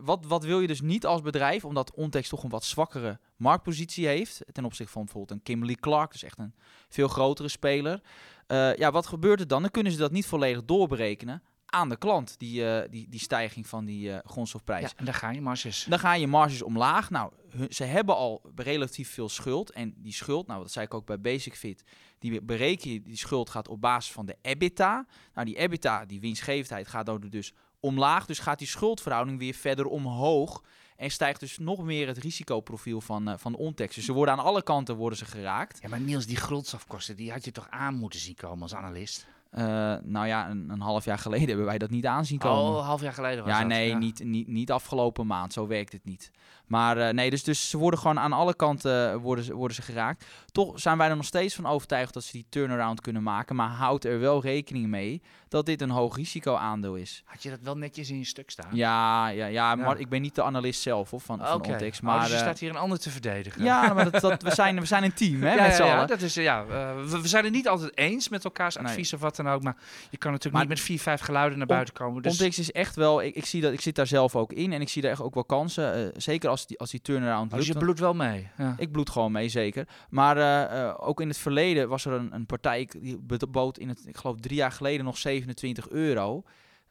wat, wat wil je dus niet als bedrijf, omdat Ontex toch een wat zwakkere marktpositie heeft, ten opzichte van bijvoorbeeld een Kimberly Clark, dus echt een veel grotere speler. Uh, ja, wat gebeurt er dan? Dan kunnen ze dat niet volledig doorberekenen aan de klant, die, uh, die, die stijging van die uh, grondstofprijs. Ja, en dan gaan je marges. Dan gaan je marges omlaag. Nou, hun, ze hebben al relatief veel schuld. En die schuld, nou dat zei ik ook bij Basic Fit, die bereken je, die schuld gaat op basis van de EBITDA. Nou, die EBITDA, die winstgevendheid, gaat dan dus omlaag. Dus gaat die schuldverhouding weer verder omhoog. En stijgt dus nog meer het risicoprofiel van, uh, van Ontex. Dus ze worden aan alle kanten worden ze geraakt. Ja, maar Niels, die grondstofkosten, die had je toch aan moeten zien komen als analist? Uh, nou ja, een, een, half jaar geleden (laughs) hebben wij dat niet aanzien komen. Oh, een half jaar geleden was ja, dat. Nee, ja, Niet, niet, niet afgelopen maand. Zo werkt het niet. Maar uh, nee, dus, dus ze worden gewoon aan alle kanten worden ze, worden ze geraakt. Toch zijn wij er nog steeds van overtuigd dat ze die turnaround kunnen maken. Maar houd er wel rekening mee dat dit een hoog risico aandeel is. Had je dat wel netjes in je stuk staan? Ja, ja, ja, maar ik ben niet de analist zelf of van, van. Ontex. Oh, Maar dus je staat hier een ander te verdedigen. Ja, maar dat, dat, we, (laughs) zijn, we zijn een team, hè, ja, met z'n ja, allen. Dat is, ja, uh, we, we, zijn het niet altijd eens met elkaars advies nee. of wat dan ook. Maar je kan natuurlijk maar niet met vier, vijf geluiden naar buiten komen. Dus... Ontex is echt wel, ik, ik, zie dat, ik zit daar zelf ook in en ik zie daar echt ook wel kansen. Uh, zeker als die, als die turnaround lukt. Dus je bloedt wel mee? Ja. Ik bloed gewoon mee, zeker. Maar uh, ook in het verleden was er een, een partij die bood in het, ik geloof drie jaar geleden nog 27 euro.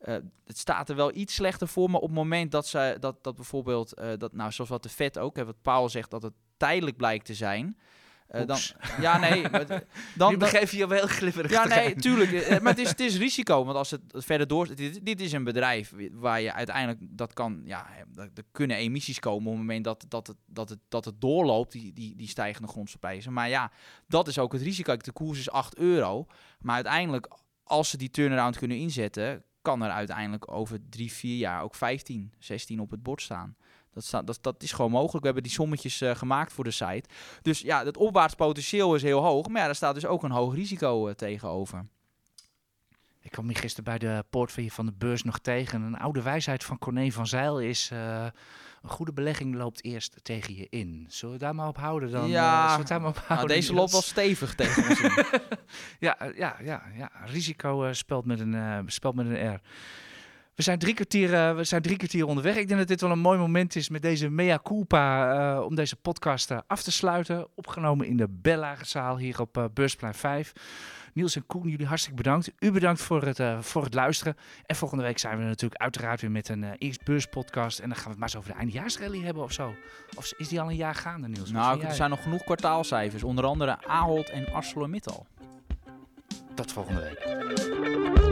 Uh, het staat er wel iets slechter voor, maar op het moment dat ze dat, dat bijvoorbeeld, uh, dat, nou, zoals wat de vet ook, hè, wat Paul zegt, dat het tijdelijk blijkt te zijn. Uh, dan, ja, nee. (laughs) Maar, dan, nu begeef je je wel glibberig. Ja, nee, tuurlijk. maar het is, (laughs) het is risico. Want als het verder door... Dit, dit is een bedrijf waar je uiteindelijk... Dat kan... Ja, er kunnen emissies komen op het moment dat, dat, het, dat, het, dat het doorloopt, die, die, die stijgende grondstofprijzen. Maar ja, dat is ook het risico. De koers is 8 euro. Maar uiteindelijk, als ze die turnaround kunnen inzetten... kan er uiteindelijk over drie, vier jaar ook 15, 16 op het bord staan. Dat, staat, dat, dat is gewoon mogelijk. We hebben die sommetjes uh, gemaakt voor de site. Dus ja, het opwaarts potentieel is heel hoog. Maar ja, daar staat dus ook een hoog risico uh, tegenover. Ik kwam hier gisteren bij de poort van de beurs nog tegen. Een oude wijsheid van Corné van Zeil is... Uh, een goede belegging loopt eerst tegen je in. Zullen we daar maar op houden dan? Ja, daar maar op nou, houden, deze loopt wel stevig tegen ons in. (laughs) ja, ja, ja, ja, risico spelt, met een, spelt met een R. We zijn, drie kwartier, uh, we zijn drie kwartier onderweg. Ik denk dat dit wel een mooi moment is met deze mea culpa uh, om deze podcast uh, af te sluiten. Opgenomen in de Bellagezaal hier op Beursplein 5. Niels en Koen, jullie hartstikke bedankt. U bedankt voor het, uh, voor het luisteren. En volgende week zijn we natuurlijk uiteraard weer met een uh, eerst beurspodcast. En dan gaan we het maar eens over de eindejaarsrally hebben of zo. Of is die al een jaar gaande, Niels? Nou, er zijn nog genoeg kwartaalcijfers. Onder andere Ahold en ArcelorMittal. Tot volgende week.